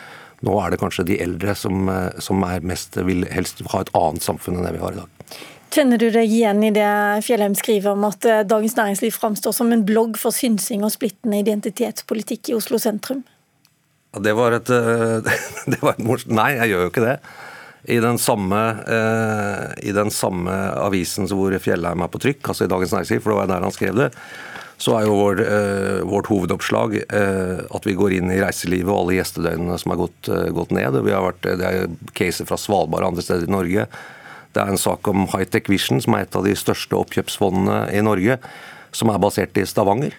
Nå er det kanskje de eldre som, som mest, vil helst ha et annet samfunn enn det vi har i dag. Kjenner du deg igjen i det Fjellheim skriver om at eh, Dagens Næringsliv framstår som en blogg for synsing og splittende identitetspolitikk i Oslo sentrum? Det var et, eh, det var et Nei, jeg gjør jo ikke det. I den samme, eh, i den samme avisen hvor Fjellheim er på trykk, altså i Dagens Næringsliv, for det var der han skrev det, så er jo vår, eh, vårt hovedoppslag at vi går inn i reiselivet og alle gjestedøgnene som har gått, gått ned. Vært, det er caser fra Svalbard og andre steder i Norge. Det er en sak om Hightech Vision, som er et av de største oppkjøpsfondene i Norge, som er basert i Stavanger.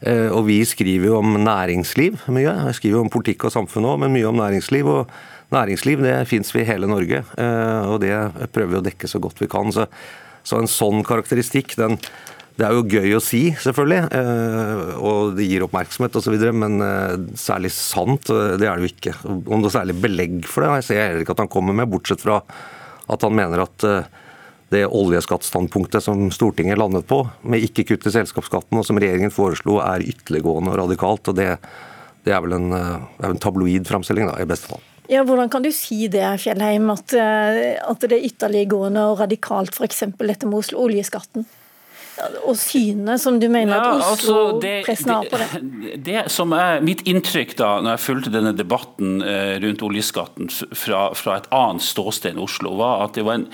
Eh, og vi skriver jo om næringsliv mye. Vi skriver om politikk og samfunn òg, men mye om næringsliv. Og næringsliv det fins vi i hele Norge, eh, og det prøver vi å dekke så godt vi kan. Så, så en sånn karakteristikk, den, det er jo gøy å si, selvfølgelig, eh, og det gir oppmerksomhet osv., men særlig sant, det er det jo ikke. Om det er særlig belegg for det, jeg ser heller ikke at han kommer med, bortsett fra at han mener at det oljeskattstandpunktet som Stortinget landet på, med ikke kutt i selskapsskatten, og som regjeringen foreslo, er ytterliggående og radikalt. og Det, det er vel en, en tabloid framstilling, i beste fall. Ja, Hvordan kan du si det, Fjellheim, at, at det er ytterliggående og radikalt, f.eks. dette med Oslo oljeskatten? Og synet som du mener ja, at altså, Oslo-pressen har på det? Det, det som er mitt inntrykk da, når jeg fulgte denne debatten eh, rundt oljeskatten fra, fra, et annet ståsted enn Oslo, var at det var en,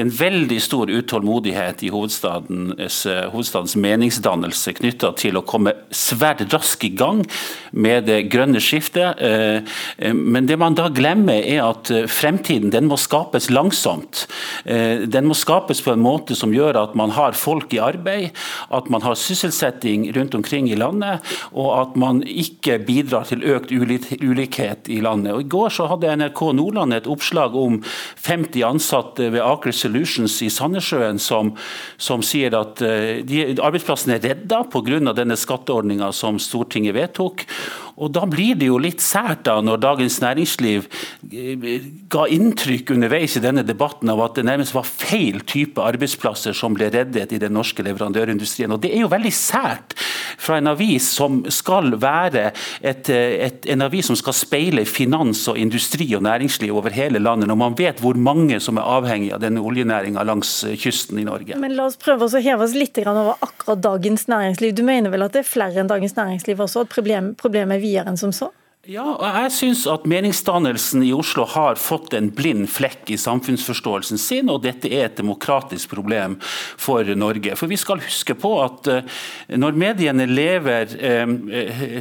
en veldig stor utålmodighet i hovedstadens, eh, hovedstadens meningsdannelse knytta til å komme svært raskt i gang med det grønne skiftet. Eh, men det man da glemmer, er at fremtiden den må skapes langsomt. Den må skapes på en måte som gjør at man har folk i arbeid, at man har sysselsetting rundt omkring i landet, og at man ikke bidrar til økt ulikhet i landet. Og I går så hadde NRK Nordland et oppslag om 50 ansatte ved Aker Solutions i Sandnessjøen som, som sier at eh, de, arbeidsplassen er redda pga. denne skatteordninga som Stortinget vedtok. Og Da blir det jo litt sært da når Dagens Næringsliv eh, ga inntrykk underveis i denne debatten av at det nærmest var feil type arbeidsplasser som ble reddet i den norske leverandørindustrien. Og Det er jo veldig sært fra en avis som skal være et, et, en avis som skal speile finans og industri og næringsliv over hele landet, når man vet hvor mange som er avhengig av denne oljenæringa langs kysten i Norge. Men La oss prøve å heve oss litt over akkurat Dagens Næringsliv. Du mener vel at det er flere enn Dagens Næringsliv også? at problem, problemet videre enn som så? Ja, og jeg syns at meningsdannelsen i Oslo har fått en blind flekk i samfunnsforståelsen sin, og dette er et demokratisk problem for Norge. For vi skal huske på at uh, når mediene lever eh,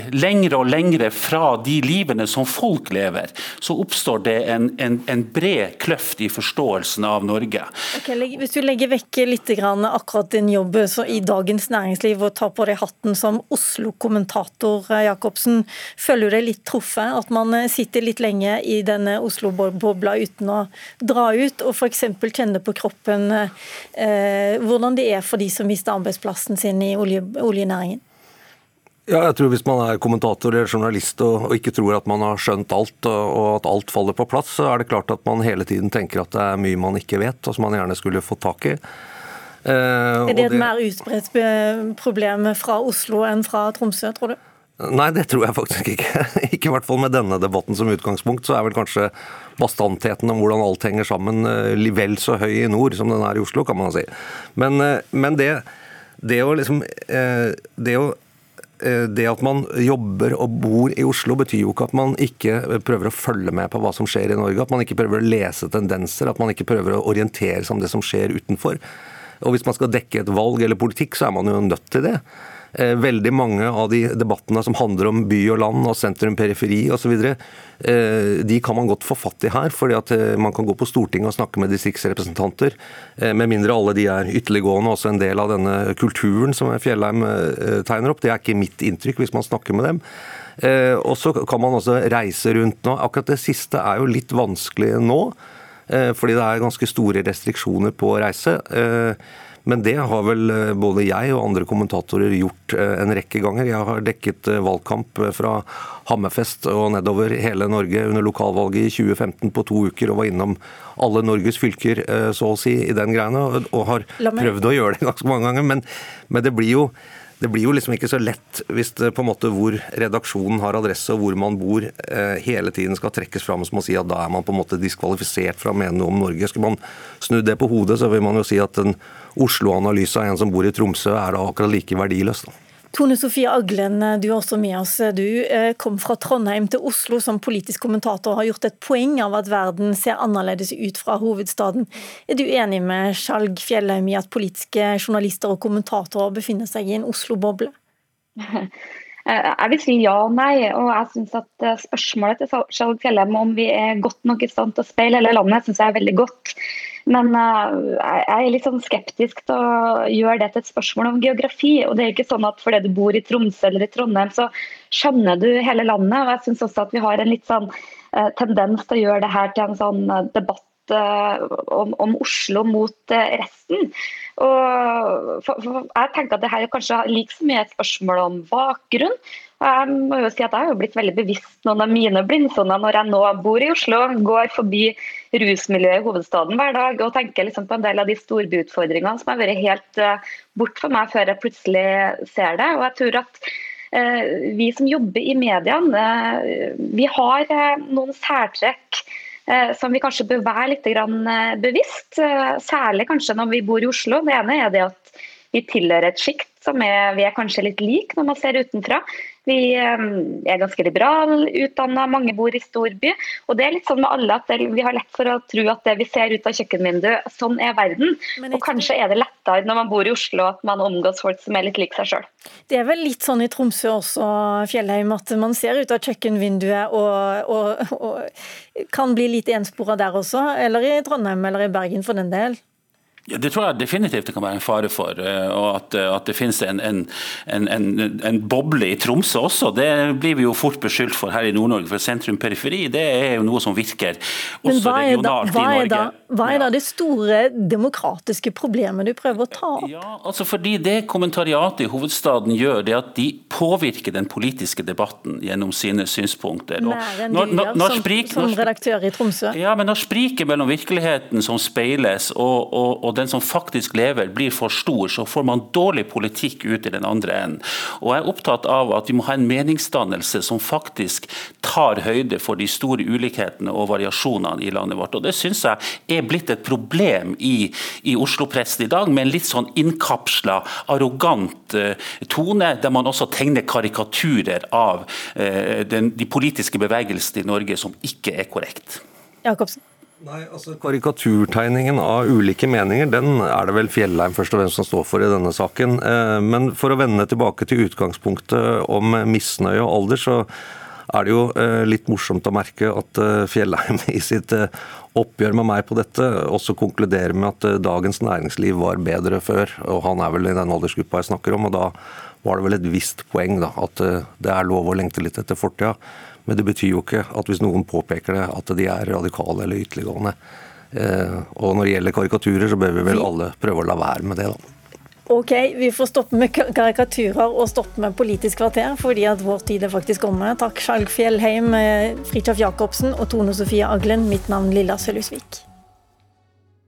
lengre og lengre fra de livene som folk lever, så oppstår det en, en, en bred kløft i forståelsen av Norge. Okay, hvis du legger vekk litt akkurat din jobb i Dagens Næringsliv og tar på deg hatten som Oslo-kommentator, Jacobsen, følger du deg litt truffet. At man eh, sitter litt lenge i denne Oslo-bobla uten å dra ut, og f.eks. kjenne på kroppen eh, hvordan det er for de som mister arbeidsplassen sin i olje, oljenæringen. Ja, jeg tror Hvis man er kommentator eller journalist og, og, ikke tror at man har skjønt alt og, og at alt faller på plass, så er det klart at man hele tiden tenker at det er mye man ikke vet, og som man gjerne skulle fått tak i. Eh, er det et det... mer utbredt problem fra Oslo enn fra Tromsø, tror du? Nei, det tror jeg faktisk ikke. Ikke i hvert fall med denne debatten som utgangspunkt. Så er vel kanskje bastantheten om hvordan alt henger sammen eh, vel så høy i nord som den er i Oslo, kan man si. Men, eh, men det, det, å liksom eh, det, å, det at man jobber og bor i Oslo, betyr jo ikke at man ikke prøver å følge med på hva som skjer i Norge. At man ikke prøver å lese tendenser, at man ikke prøver å orientere seg om det som skjer utenfor. Og Hvis man skal dekke et valg eller politikk, så er man jo nødt til det. Eh, veldig mange av de debattene som handler om by og land og sentrum, periferi osv., eh, de kan man godt få fatt i her. fordi at eh, Man kan gå på Stortinget og snakke med distriktsrepresentanter. Med mindre alle de er ytterliggående, også en del av denne kulturen som Fjellheim tegner opp. Det er ikke mitt inntrykk hvis man snakker med dem. Og så kan man også reise rundt nå. Akkurat det siste er jo litt vanskelig nå, fordi det er ganske store restriksjoner på å reise. Men det har vel eh, både jeg og andre kommentatorer gjort eh, en rekke ganger. Jeg har dekket eh, valgkamp fra Hammerfest og nedover hele Norge under lokalvalget i 2015 på to uker, og var innom alle Norges fylker, så å si, i den greiene. Og har prøvd å gjøre det ganske mange ganger. Men, men det blir jo det blir jo liksom ikke så lett hvis det på en måte hvor redaksjonen har adresse og hvor man bor, hele tiden skal trekkes fram som å si at da er man på en måte diskvalifisert fra å mene noe om Norge. Skulle man snudd det på hodet, så vil man jo si at en Oslo-analyse av en som bor i Tromsø, er da akkurat like verdiløs. da. Tone Sofie Aglen, du er også med oss. Du eh, kom fra Trondheim til Oslo som politisk kommentator og har gjort et poeng av at verden ser annerledes ut fra hovedstaden. Er du enig med Skjalg Fjellheim i at politiske journalister og kommentatorer befinner seg i en Oslo-boble? Jeg vil si ja og nei. og jeg synes at eh, Spørsmålet til Skjalg Fjellheim om vi er godt nok i stand til å speile hele landet, synes jeg er veldig godt. Men uh, jeg er litt sånn skeptisk til å gjøre det til et spørsmål om geografi. og det er ikke sånn at Fordi du bor i Tromsø eller i Trondheim, så skjønner du hele landet. og jeg synes også at Vi har en litt sånn uh, tendens til å gjøre det her til en sånn uh, debatt om, om, Oslo mot resten. Og for, for jeg tenker at det her er kanskje like så mye et spørsmål om bakgrunn jeg må jo si at jeg har blitt veldig bevisst noen av mine blindsoner når jeg nå bor i Oslo, går forbi rusmiljøet i hovedstaden hver dag og tenker liksom på en del av de storbyutfordringene som har vært helt uh, bort for meg før jeg plutselig ser det. Og jeg tror at vi som jobber i mediene, vi har noen særtrekk som vi kanskje bør være litt bevisst, særlig kanskje når vi bor i Oslo. Det ene er det at vi tilhører et sjikt som er, vi er kanskje litt like når man ser utenfra. Vi eh, er ganske liberale utdanna, mange bor i storby. Og det er litt sånn med alle at vi har lett for å tro at det vi ser ut av kjøkkenvinduet, sånn er verden. Og kanskje er det lettere når man bor i Oslo at man omgås folk som er litt lik seg sjøl. Det er vel litt sånn i Tromsø også, Fjellheim, at man ser ut av kjøkkenvinduet og, og, og kan bli litt enspora der også. Eller i Trondheim eller i Bergen for den del. Ja, Det tror jeg definitivt det kan være en fare for. Eh, og At, eh, at det finnes en, en, en, en, boble i Tromsø også. Det blir vi jo fort beskyldt for her i Nord-Norge. For sentrum-periferi det er jo noe som virker også regionalt da, i Norge. Da, hva er da det store demokratiske problemet du prøver å ta opp? Ja, altså fordi Det kommentariatet i hovedstaden gjør, det at de påvirker den politiske debatten gjennom sine synspunkter. Mer enn du gjør som, som redaktør i Tromsø? Ja, men når spriket mellom virkeligheten som speiles og, og, og og den som faktisk lever blir for stor, så får man dårlig politikk ut i den andre enden. Og Jeg er opptatt av at vi må ha en meningsdannelse som faktisk tar høyde for de store ulikhetene og variasjonene i landet vårt. Og Det syns jeg er blitt et problem i, i Oslo-pressen i dag, med en litt sånn innkapsla, arrogant uh, tone, der man også tegner karikaturer av uh, den, de politiske bevegelsene i Norge som ikke er korrekt. Jakobsen. Nei, altså Karikaturtegningen av ulike meninger den er det vel Fjellheim først og fremst som står for i denne saken. Eh, men for å vende tilbake til utgangspunktet om misnøye og alder, så er det jo eh, litt morsomt å merke at eh, Fjellheim i sitt oppgjør med meg på dette også konkluderer med at dagens næringsliv var bedre før. Og han er vel i den aldersgruppa jeg snakker om, og da var det vel et visst poeng da, at det er lov å lengte litt etter fortida. Men det betyr jo ikke at hvis noen påpeker det, at de er radikale eller ytterliggående. Eh, og når det gjelder karikaturer, så bør vi vel alle prøve å la være med det, da. Ok, vi får stoppe med karikaturer og stoppe med Politisk kvarter, fordi at vår tid er faktisk omme. Takk Skjalg Fjellheim, eh, Fridtjof Jacobsen og Tone Sofie Aglen. Mitt navn Lilla Sølhusvik.